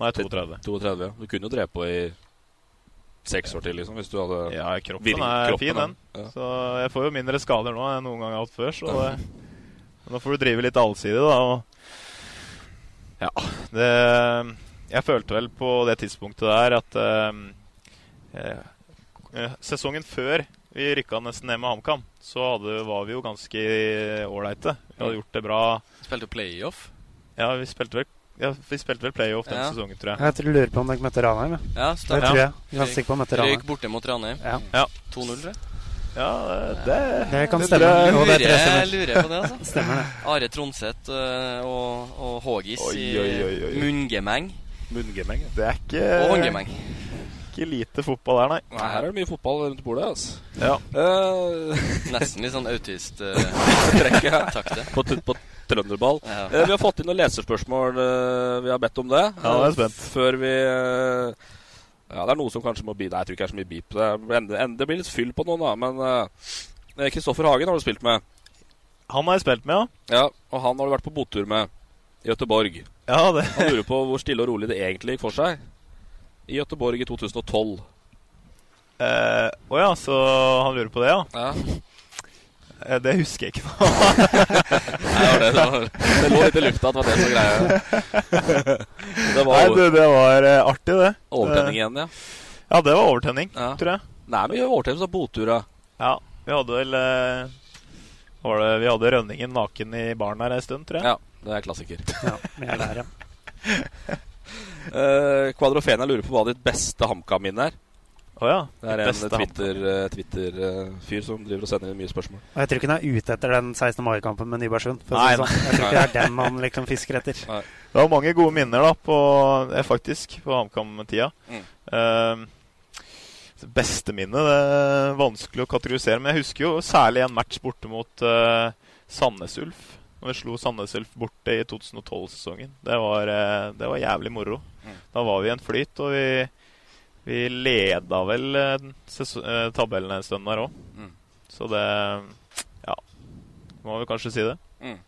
Nå er jeg 32. 32. ja. Du kunne jo drevet på i seks år til, liksom, hvis du hadde Ja, kroppen er kroppen, fin, den. ja. Så jeg får jo mindre skader nå enn noen gang har hatt før. Så det, nå får du drive litt allsidig, da. Og ja, det Jeg følte vel på det tidspunktet der at eh, eh, Sesongen før vi rykka nesten ned med HamKam, så hadde, var vi jo ganske ålreite. Vi hadde gjort det bra. Spilte playoff. Ja, vi spilte vel, ja, vi spilte vel playoff den Ja. sesongen, tror jeg. Jeg tror du lurer på om dere møtte Ranheim. Ja. Ja, Det tror jeg. Ganske sikker på å Røyk Ranheim. borte mot Ranheim. Ja. Ja. 2-0, tror jeg. Ja, det, Det kan stemme. jeg- Og det Lurer, jeg lurer på det, altså. Stemmer det. Are Tronseth øh, og, og Hågis Oi, i oi, oi, i munngemeng. munngemeng. Det er ikke Og håndgemeng. Ikke lite fotball her, nei. Nei, her er det mye fotball rundt bordet, altså. Ja. Uh, Nesten litt sånn Trekk, Uh, autist-takte. på, t- på trønderball. Ja. Eh, vi har fått inn noen leserspørsmål. eh, vi har bedt om det. Ja, jeg er Eh, spent. Før vi eh, Ja, det er noe som kanskje må bli Nei, jeg tror ikke det er så mye beep. Det, det blir litt fyll på noen, da. Men eh, Kristoffer Hagen har du spilt med. Han har jeg spilt med, ja. Ja, Og han har du vært på botur med i Gøteborg. Ja, det Han lurer på hvor stille og rolig det egentlig gikk for seg i Gøteborg i 2012. eh, Å ja, så han lurer på det, ja? Ja, Eh, Det husker jeg ikke nå. det, det, det, var, det lå litt i lufta at det var det som var greia. Det var Nei, du, det, det var eh, artig, det. overtenning igjen, ja. Ja, det var overtenning, Ja. tror jeg. Nei, men overtenning som botura. Ja, vi hadde vel eh, var det, Vi hadde Rønningen naken i baren her en stund, tror jeg. Ja, det er klassiker. Ja, vi er der, ja. Uh, Quadrofena lurer på hva ditt beste HamKam-minne er. Å ja. Det er en Twitter-fyr Twitter, eh, som driver og sender inn mye spørsmål. Og jeg tror ikke han er ute etter den 16. mai-kampen med Nybergsund. Nei, sånn. Jeg tror ikke det er den man liksom fisker etter. Det var mange gode minner, da, på, eh, faktisk, på HamKam-tida. Mm. Uh, det beste minnet det er vanskelig å kategorisere, men jeg husker jo særlig en match borte mot uh, Sandnes Ulf. Når vi slo Sandnes Ulf borte i 2012-sesongen. Det, var, eh, det var jævlig moro. Mm. Da var vi i en flyt, og vi, vi leda vel eh, eh, tabellen en stund der òg. Mm. Så det Ja, må vi kanskje si det. Mm.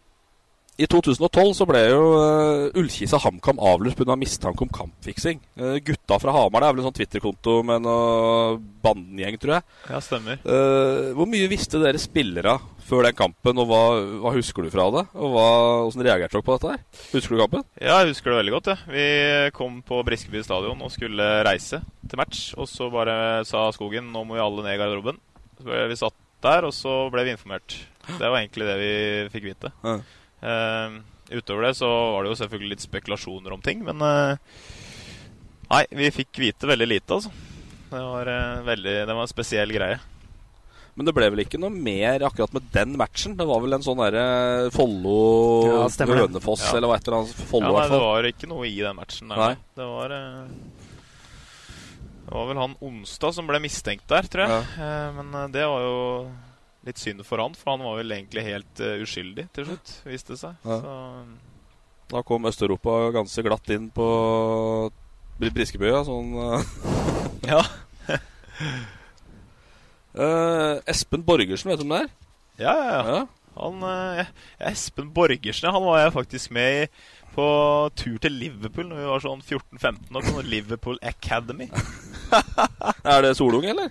I 2012 så ble jo uh, Ullkisa HamKam avlyst pga. mistanke om kampfiksing. Uh, gutta fra Hamar det er vel en sånn Twitter-konto med noe bandengjeng, tror jeg. Ja, stemmer. Uh, hvor mye visste dere spillere før den kampen, og hva, hva husker du fra det? Og hva, Hvordan reagerte dere på dette? her? Husker du kampen? Ja, jeg husker det veldig godt. Ja. Vi kom på Briskeby stadion og skulle reise til match. Og så bare sa Skogen nå må vi alle ned i garderoben. Så vi satt der, og så ble vi informert. Det var egentlig det vi fikk vite. Ja. Uh, utover det så var det jo selvfølgelig litt spekulasjoner om ting, men uh, Nei, vi fikk vite veldig lite, altså. Det var, uh, veldig, det var en spesiell greie. Men det ble vel ikke noe mer akkurat med den matchen? Det var vel en sånn derre Follo-Hønefoss Ja. eller hva et eller annet? Follo, ja, nei, det var ikke noe i den matchen. Der, Nei. Det var Det var vel han Onsdag som ble mistenkt der, tror jeg. Ja. men eh, det var jo litt synd for han, for han var vel egentlig helt uh, uskyldig til slutt, viste det seg. Ja. Så, Da kom Øst-Europa ganske glatt inn på Br- Briskebøya. Sånn eh. Ja. uh, Espen Borgersen, vet du om det er? ja, ja, ja. Han, uh, Espen Borgersen, han var jeg faktisk med i på tur til Liverpool Når vi var sånn 14-15 år. På Liverpool Academy. Er det Solung, eller?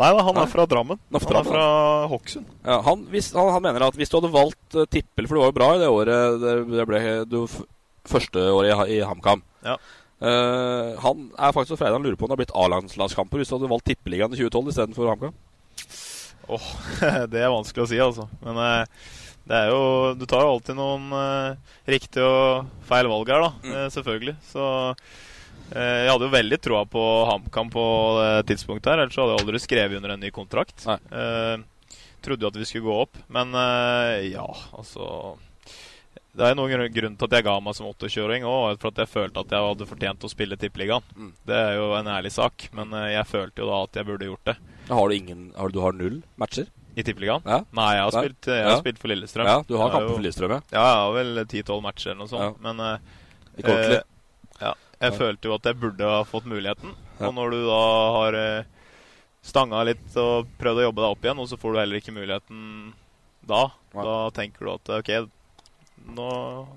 Nei da, han er fra Drammen. Han er fra Hokksund. Ja, han, han, han mener at hvis du hadde valgt uh, tippel For det var jo bra i det året det, det ble du, første året i, i HamKam. Ja. uh, han er faktisk så freidig han lurer på om det har blitt A-landskamper hvis du hadde valgt tippeligaen i 2012 istedenfor HamKam. Åh, det er vanskelig å si, altså. Men uh, det er jo Du tar jo alltid noen riktige og feil valg her, da. Mm. selvfølgelig. Så jeg hadde jo veldig troa på HamKam på det tidspunktet her. Ellers hadde jeg aldri skrevet under en ny kontrakt. Eh, trodde jo at vi skulle gå opp, men eh, ja, altså det er noen grunn- til at jeg ga meg som 28-åring òg, for at jeg følte at jeg hadde fortjent å spille Tippeligaen. Mm. Det er jo en ærlig sak, men eh, jeg følte jo da at jeg burde gjort det. Har du ingen har, Du har null matcher? I Tippeligaen? Ja. Nei, jeg har, spilt, jeg har Ja. spilt for Lillestrøm. Ja, du har kamper for Lillestrøm, ja. Ja, jeg har vel 10-12 matcher eller noe sånt. Ja. Men eh, Ikke ordentlig. Eh, ja, jeg Ja. følte jo at jeg burde ha fått muligheten. Ja. Og når du da har eh, stanga litt og prøvd å jobbe deg opp igjen, og så får du heller ikke muligheten da, da tenker du at OK, nå,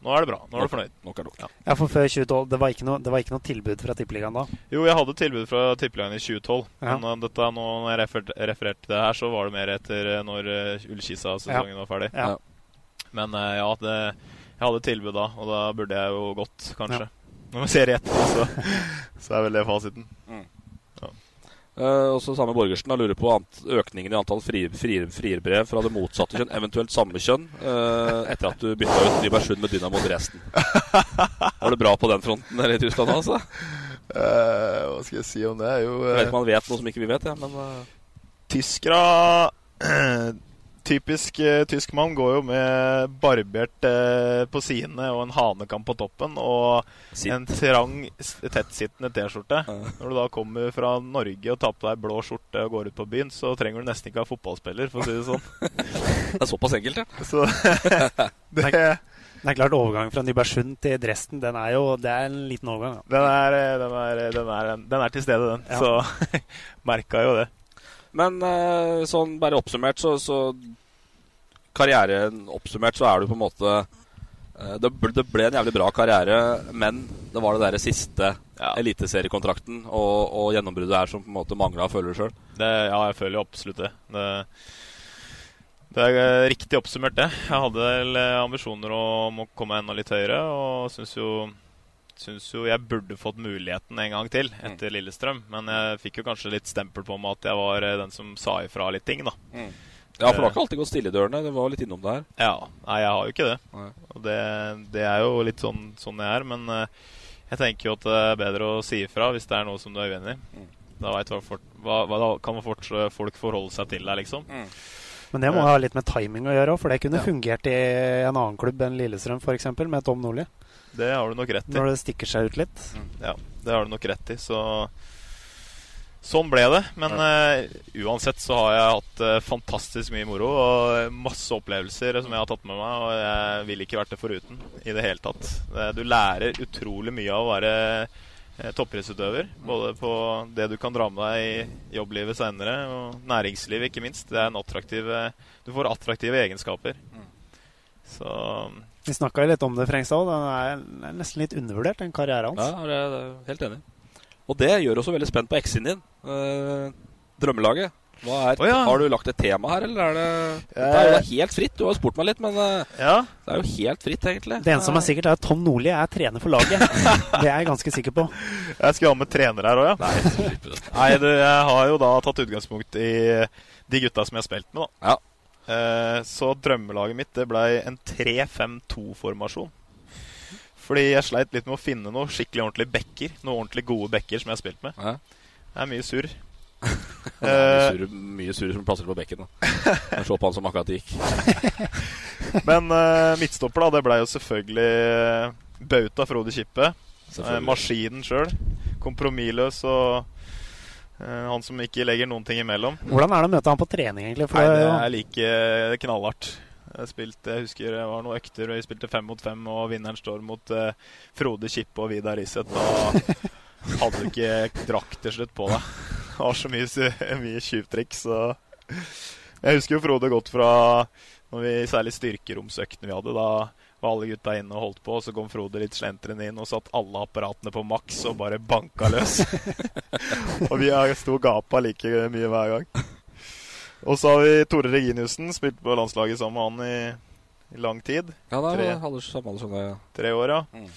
nå er det bra. Nå er du fornøyd. Nok er nok. Ja. Ja, for før 2012, det var ikke noe, det var ikke noe tilbud fra Tippeligaen da? Jo, jeg hadde tilbud fra Tippeligaen i 2012. Ja. Men uh, dette, nå når jeg refer refererte til det her, så var det mer etter når uh, Ullkisa-sesongen var ferdig. Ja. Men uh, ja, det, jeg hadde tilbud da, og da burde jeg jo gått, kanskje. Når vi ser rett, så, så er vel det fasiten. Eh, og så samme Borgersen da lurer på ant økningen i antall fri- fri- frierbrev fra det motsatte kjønn, eventuelt samme kjønn, eh, etter at du bytta ut Nybergsund med Dynamo Dresden. Var det bra på den fronten der i Tyskland, altså? Eh, hva skal jeg si om det? Jo Jeg vet ikke om man vet noe som ikke vi vet, ja, men eh, Tyskere Typisk uh, tysk mann går jo med barbert uh, på sidene og en hanekam på toppen og Sitt. en trang, tettsittende T-skjorte. Når du da kommer fra Norge og tar på deg blå skjorte og går ut på byen, så trenger du nesten ikke ha fotballspiller, for å si det sånn. det er såpass enkelt, ja. Så det, Det er klart overgangen fra Nybergsund til Dresden, den er jo det er en liten overgang. Ja. den, er, eh, den, er, den, er, den er til stede, den. Ja. Så merka jo det. Men eh, sånn bare oppsummert, så, så Karrieren oppsummert, så er du på en måte eh, det, ble, det ble en jævlig bra karriere, men det var det der siste Ja. eliteseriekontrakten og, og gjennombruddet her som på en måte mangla, føler du sjøl. Ja, jeg føler jo absolutt det. det. Det er eh, riktig oppsummert, det. Jeg hadde vel ambisjoner om å komme enda litt høyere, og syns jo, syns jo jeg burde fått muligheten en gang til etter Lillestrøm. Men jeg fikk jo kanskje litt stempel på meg at jeg var eh, den som sa ifra litt ting, da. Ja, for det har ikke alltid gått stille i dørene. Det var litt innom det her. Ja. Nei, jeg har jo ikke det. Nei. Og det, det er jo litt sånn, sånn jeg er. Men eh, jeg tenker jo at det er bedre å si ifra hvis det er noe som du er uenig i. Da, vet hva, hva, hva, da kan fort, folk forholde seg til deg, liksom. Men det må ha litt med timing å gjøre òg, for det kunne fungert i en annen klubb enn Lillestrøm f.eks., med Tom Nordli. Det har du nok rett i. Når det stikker seg ut litt. Ja, det har du nok rett i. Så sånn ble det. Men uh, uansett så har jeg hatt uh, fantastisk mye moro og masse opplevelser som jeg har tatt med meg, og jeg ville ikke vært det foruten i det hele tatt. Det, du lærer utrolig mye av å være eh, toppidrettsutøver. Både på det du kan dra med deg i jobblivet senere, og næringslivet ikke minst. Det er en attraktiv, eh, du får attraktive egenskaper. Så Vi snakka litt om det, Frengstad. Den er, er nesten litt undervurdert, den karrieren hans. Ja, det er, helt enig. Og det gjør oss veldig spent på X-en din. Eh, drømmelaget. Hva er, oh, ja. Har du lagt et tema her, eller er det Det er jo helt fritt. Du har spurt meg litt, men eh, Ja. det er jo helt fritt, egentlig. Det eneste som er sikkert, er at Tom Nordli er trener for laget. Det er jeg ganske sikker på. Jeg skal ha med trener her òg, ja. Nei. Nei, du, jeg har jo da tatt utgangspunkt i de gutta som jeg har spilt med, da. Ja. Eh, så drømmelaget mitt det blei en 3-5-2-formasjon. Fordi jeg sleit litt med å finne noe skikkelig ordentlige backer. Noen ordentlig gode backer som jeg har spilt med. Ja. Det er mye surr. Er mye surr, som plasser på bekken. da. Så på han som akkurat gikk. Men uh, midtstopper, da, det blei jo selvfølgelig eh, Bauta Frode Kippe. Eh, maskinen sjøl. Kompromissløs og eh, han som ikke legger noen ting imellom. Hvordan er det å møte han på trening, egentlig? For Nei, det er like knallhardt. Jeg, spilte, jeg husker det var noen økter, og vi spilte fem mot fem, og vinneren står mot eh, Frode Kippe og Vidar Riseth. Da hadde du ikke drakt til slutt på deg. Det var så mye, mye tjuvtriks. Jeg husker jo Frode godt fra når vi, særlig styrkeromsøktene vi hadde. Da var alle gutta inne og holdt på, og så kom Frode litt slentrende inn og satt alle apparatene på maks og bare banka løs. og vi sto og gapa like mye hver gang. Og så har vi Tore Reginiussen, spilt på landslaget sammen med han i, i lang tid. Ja, da, Tre, er alder som ja. tre år, ja. Mm.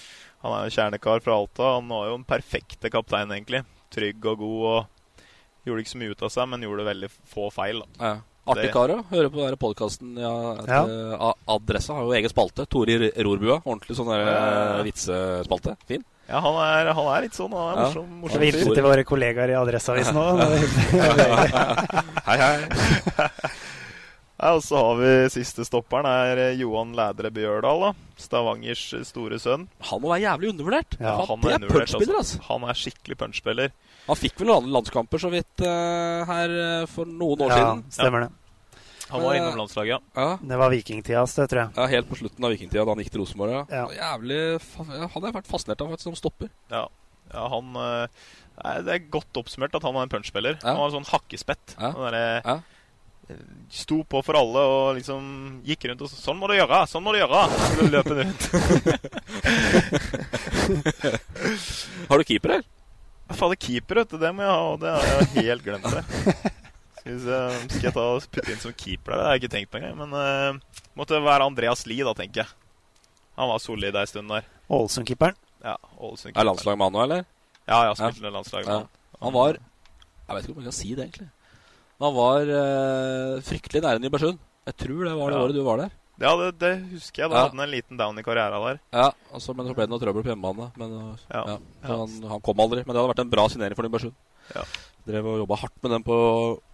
Han er jo kjernekar fra Alta. Han var jo en perfekte kaptein, egentlig. Trygg og god og gjorde ikke så mye ut av seg, men gjorde veldig få feil. da. Ja. Artig kar å Hører på den podkasten. Ja, Ja. eh, Adressa har jo egen spalte. Tore i rorbua. Ordentlig sånn der, uh, vitsespalte. Fin. Ja, han er, han er litt sånn. Han er Ja. morsom. Så morsom vi hilser til våre kollegaer i Adresseavisen hyggelig. Hei, hei. Ja, og så har vi siste stopperen, er Johan Lædre Bjørdal. da. Stavangers eh, store sønn. Han må være jævlig undervurdert. Ja, Han, han er er punchspiller, altså. altså. Han er skikkelig punchspiller. Han fikk vel noen landskamper så vidt uh, her eh, for noen år Ja, siden. stemmer det. Han var innom landslaget, ja. Ja. Det var vikingtidas, det, tror jeg. ja, Helt på slutten av vikingtida, da han gikk til Rosenborg. Ja. Ja. Jævlig Han har vært fascinert av faktisk som stopper. Ja, ja han Uh, Det er godt oppsummert at han var en punchspiller. Ja. Han var en sånn hakkespett. Ja. Den der, Ja. Sto på for alle og liksom gikk rundt og sa 'Sånn må du gjøre! Sånn må du gjøre!' Så løp han rundt. Har du keeper, her? Fader, keeper, vet du. Det må jeg ha. og Det har jeg helt glemt. det Skal se, Skal jeg ta og putte inn som keeper der? Det har jeg ikke tenkt på engang. Men uh, måtte være Andreas Lie, da, tenker jeg. Han var solid ei stund der. Ålesund-keeperen. Ja, Ålesund Er landslag med han nå, eller? Ja, jeg har spilt med landslaget. med Ja. han. Han var Jeg vet ikke om jeg kan si det, egentlig. Han var uh, fryktelig nære Nybergsund. Jeg tror det var det Ja. året du var der. Ja, det, det husker jeg. Da Ja. hadde han en liten down i karrieren der. Ja, altså, Men så ble det noe trøbbel på hjemmebane. Men, uh, Ja. ja. Han, han kom aldri. Men det hadde vært en bra signering for Nybergsund. Ja. Drev og jobba hardt med den på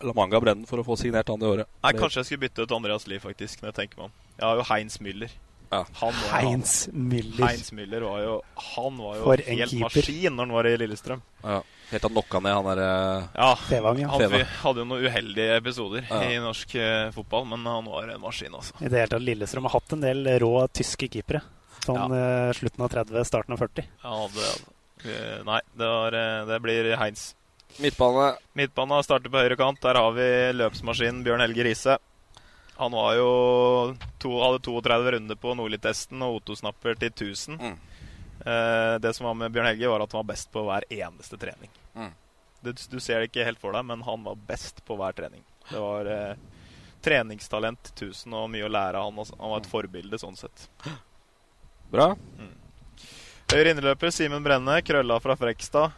La Manga Brennen for å få signert han det året. Nei, Kanskje jeg skulle bytte ut Andreas Lie, faktisk. Når jeg tenker meg om. Jeg har jo Heinz Müller. Ja. Han var, Heinz Müller. Heinz Müller var jo Han var jo For en helt keeper. maskin når han var i Lillestrøm. Ja. Helt av han knocka ned han derre Ja, Fevang, ja. Han hadde jo noen uheldige episoder Ja. i norsk eh, fotball, men han var en maskin, altså. I det hele tatt, Lillestrøm har hatt en del rå tyske keepere. Sånn eh, slutten av 30, starten av 40. Ja, eh, nei, det, var, eh, det blir Heinz. midtbane. Midtbane starter på høyre kant. Der har vi løpsmaskinen Bjørn Helge Riise. Han var jo to, hadde 32 runder på Nordli-testen og Otto-snapper til 1000. Mm. Eh, det som var med Bjørn Helge, var at han var best på hver eneste trening. Mm. Du, du ser det ikke helt for deg, men han var best på hver trening. Det var eh, treningstalent 1000 og mye å lære av han. Han var et forbilde sånn sett. Bra. Høyre inneløper Simen Brenne, krølla fra Frekstad.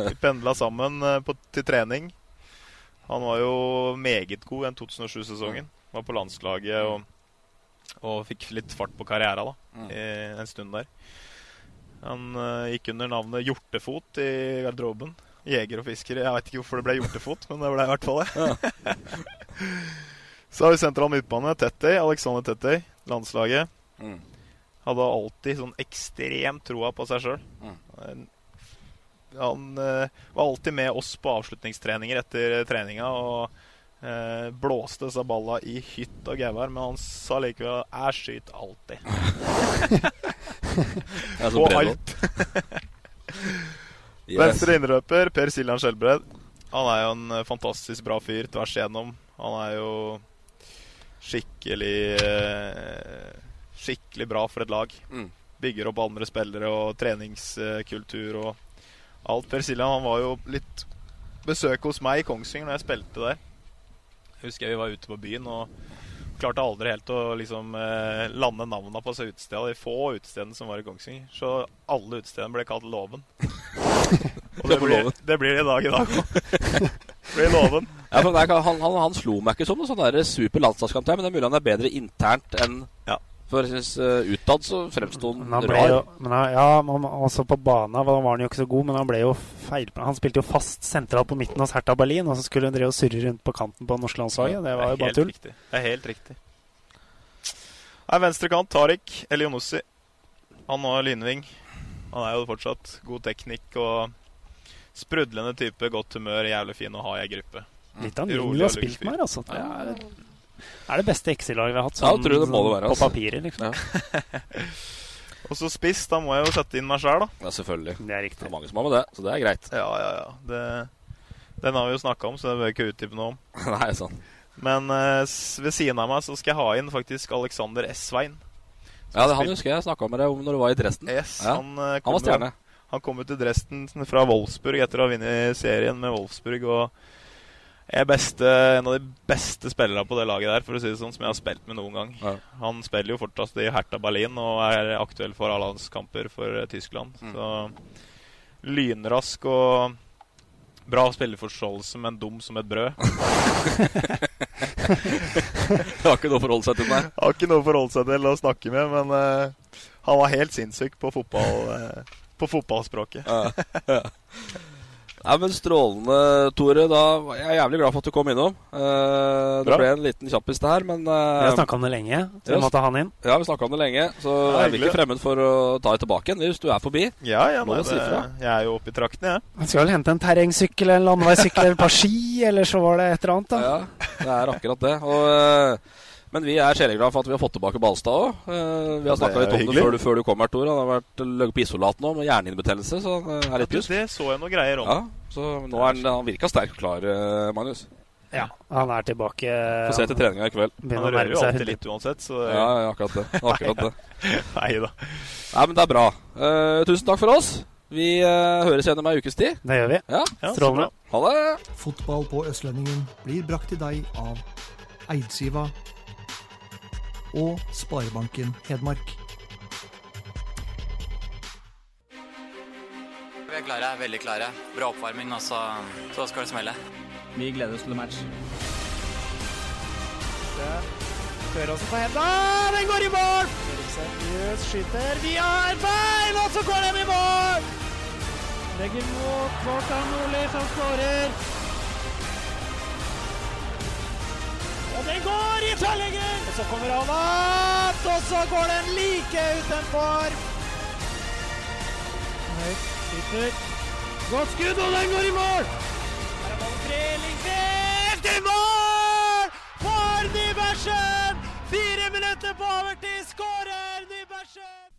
Vi pendla sammen eh, på, til trening. Han var jo meget god den 2007-sesongen. Var på landslaget og, og fikk litt fart på karriera da, Mm. en stund der. Han uh, gikk under navnet Hjortefot i garderoben. Jeger og fisker. Jeg vet ikke hvorfor det ble Hjortefot, men det ble i hvert fall det. Så har vi sentral midtbane. Tettey, Alexander Tettey, landslaget. Mm. Hadde alltid sånn ekstremt troa på seg sjøl. Mm. Han uh, var alltid med oss på avslutningstreninger etter treninga og uh, blåste disse balla i hytt og gevær, men han sa likevel 'jeg skyter alltid'. På alt. Yes. Venstre innrøper, Per Siljan Skjelbred. Han er jo en eh, fantastisk bra fyr tvers igjennom. Han er jo skikkelig eh, skikkelig bra for et lag. Mm. Bygger opp andre spillere og treningskultur og alt. Per Siljan han var jo litt besøk hos meg i Kongsvinger når jeg spilte der. Jeg husker vi var ute på byen og klarte aldri helt å liksom eh, lande navnene på utestedene. De få utestedene som var i Kongsvinger. Så alle utestedene ble kalt Låven. og det blir, det blir det i dag i dag òg. blir Låven. Ja, han, han, han slo meg ikke som noen sånn super landslagskaptein, men det er mulig han er bedre internt enn Ja. For jeg synes uh, utad så fremsto han han rar. jo, men han, ja, men også på bana var han jo ikke så god, men han ble jo feil Han spilte jo fast sentralt på midten hos Hertha Berlin, og så skulle han drive og surre rundt på kanten på norske landslaget. Det var jo bare tull. Riktig. Det er helt riktig. Nei, Venstrekant Tariq Elionossi. Han har lynving. Han er jo fortsatt god teknikk og sprudlende type, godt humør, jævlig fin å ha i ei gruppe. Litt av en vi har og spilt med her, altså. Det er, det beste XI-laget vi har hatt, Ja, jeg tror det må det være, på altså. papiret, liksom. Og så spiss, da må jeg jo sette inn meg sjæl, da. Ja, selvfølgelig. Det er riktig. Det er mange som har med det, så det er greit. Ja, ja, ja. Det, den har vi jo snakka om, så det bør jeg ikke utdype noe om. Nei, sånn. Men uh, ved siden av meg så skal jeg ha inn faktisk Alexander Svein. Ja, det han husker jeg snakka med deg om når du var i Dresden. Yes, ja. han, uh, han var stjerne. Han kom ut til Dresden fra Wolfsburg etter å ha vunnet serien med Wolfsburg. Og beste, en av de beste spillerne på det laget der, for å si det sånn, som jeg har spilt med noen gang. Ja. Han spiller jo fortsatt i Hertha Berlin og er aktuell for A-landskamper for eh, Tyskland. Mm. Så lynrask og bra spillerforståelse, men dum som et brød. Det har ikke noe å forholde seg til, nei. Har ikke noe å forholde seg til å snakke med, men uh, han var helt sinnssyk på, fotball, uh, på fotballspråket. Ja, ja. Nei, men Strålende, Tore. Da jeg er jævlig glad for at du kom innom. Uh, det Bra. ble en liten kjappis, det her, men Vi uh, har snakka om det lenge, så vi måtte ha han inn. Ja, vi snakka om det lenge, så Ja, jeg er vi ikke fremmed for å ta det tilbake igjen hvis du er forbi. Ja, ja, nei, det, jeg er jo oppe i traktene, jeg. Han skal vel hente en terrengsykkel eller en landeveissykkel et par ski, eller så var det et eller annet, da. Ja, det er akkurat det. Og, eh, men vi er sjeleglade for at vi har fått tilbake Balstad òg. vi har snakka litt om det før du, før du kom her, Tor. Han har vært ligget på isolat nå med hjernehinnebetennelse, så det er litt pjusk. Det så jeg noen greier om. Ja, så nå er han, han virka sterk og klar, eh, Magnus. Ja, han er tilbake. Få se til treninga i kveld. Han rører jo alltid litt uansett, så Ja, ja, akkurat det. Akkurat det. Nei da. Nei, men det er bra. Uh, tusen takk for oss. Vi uh, høres igjen om ei ukes tid. Det gjør vi. Ja, Ja, Strålende. Ha det. Fotball på Østlendingen blir brakt til deg av Eidsiva og Sparebanken Hedmark. Vi er klare, veldig klare. Bra oppvarming, og så, så skal det smelle. Vi gleder oss til match. Også på henda. Den går i mål! Eriksen Jøs skyter vi en bein, og så går den i mål! Legger mot Kvartan Nordli, som skårer. Og den går i tverrlegger! Og så kommer han opp, og så går den like utenfor. Høyt, sitter. Godt skudd, og den går i mål! Her er ballen tre, Lindqvist i mål! For Nybergsen! Fire minutter på overtid skårer Nybergsen!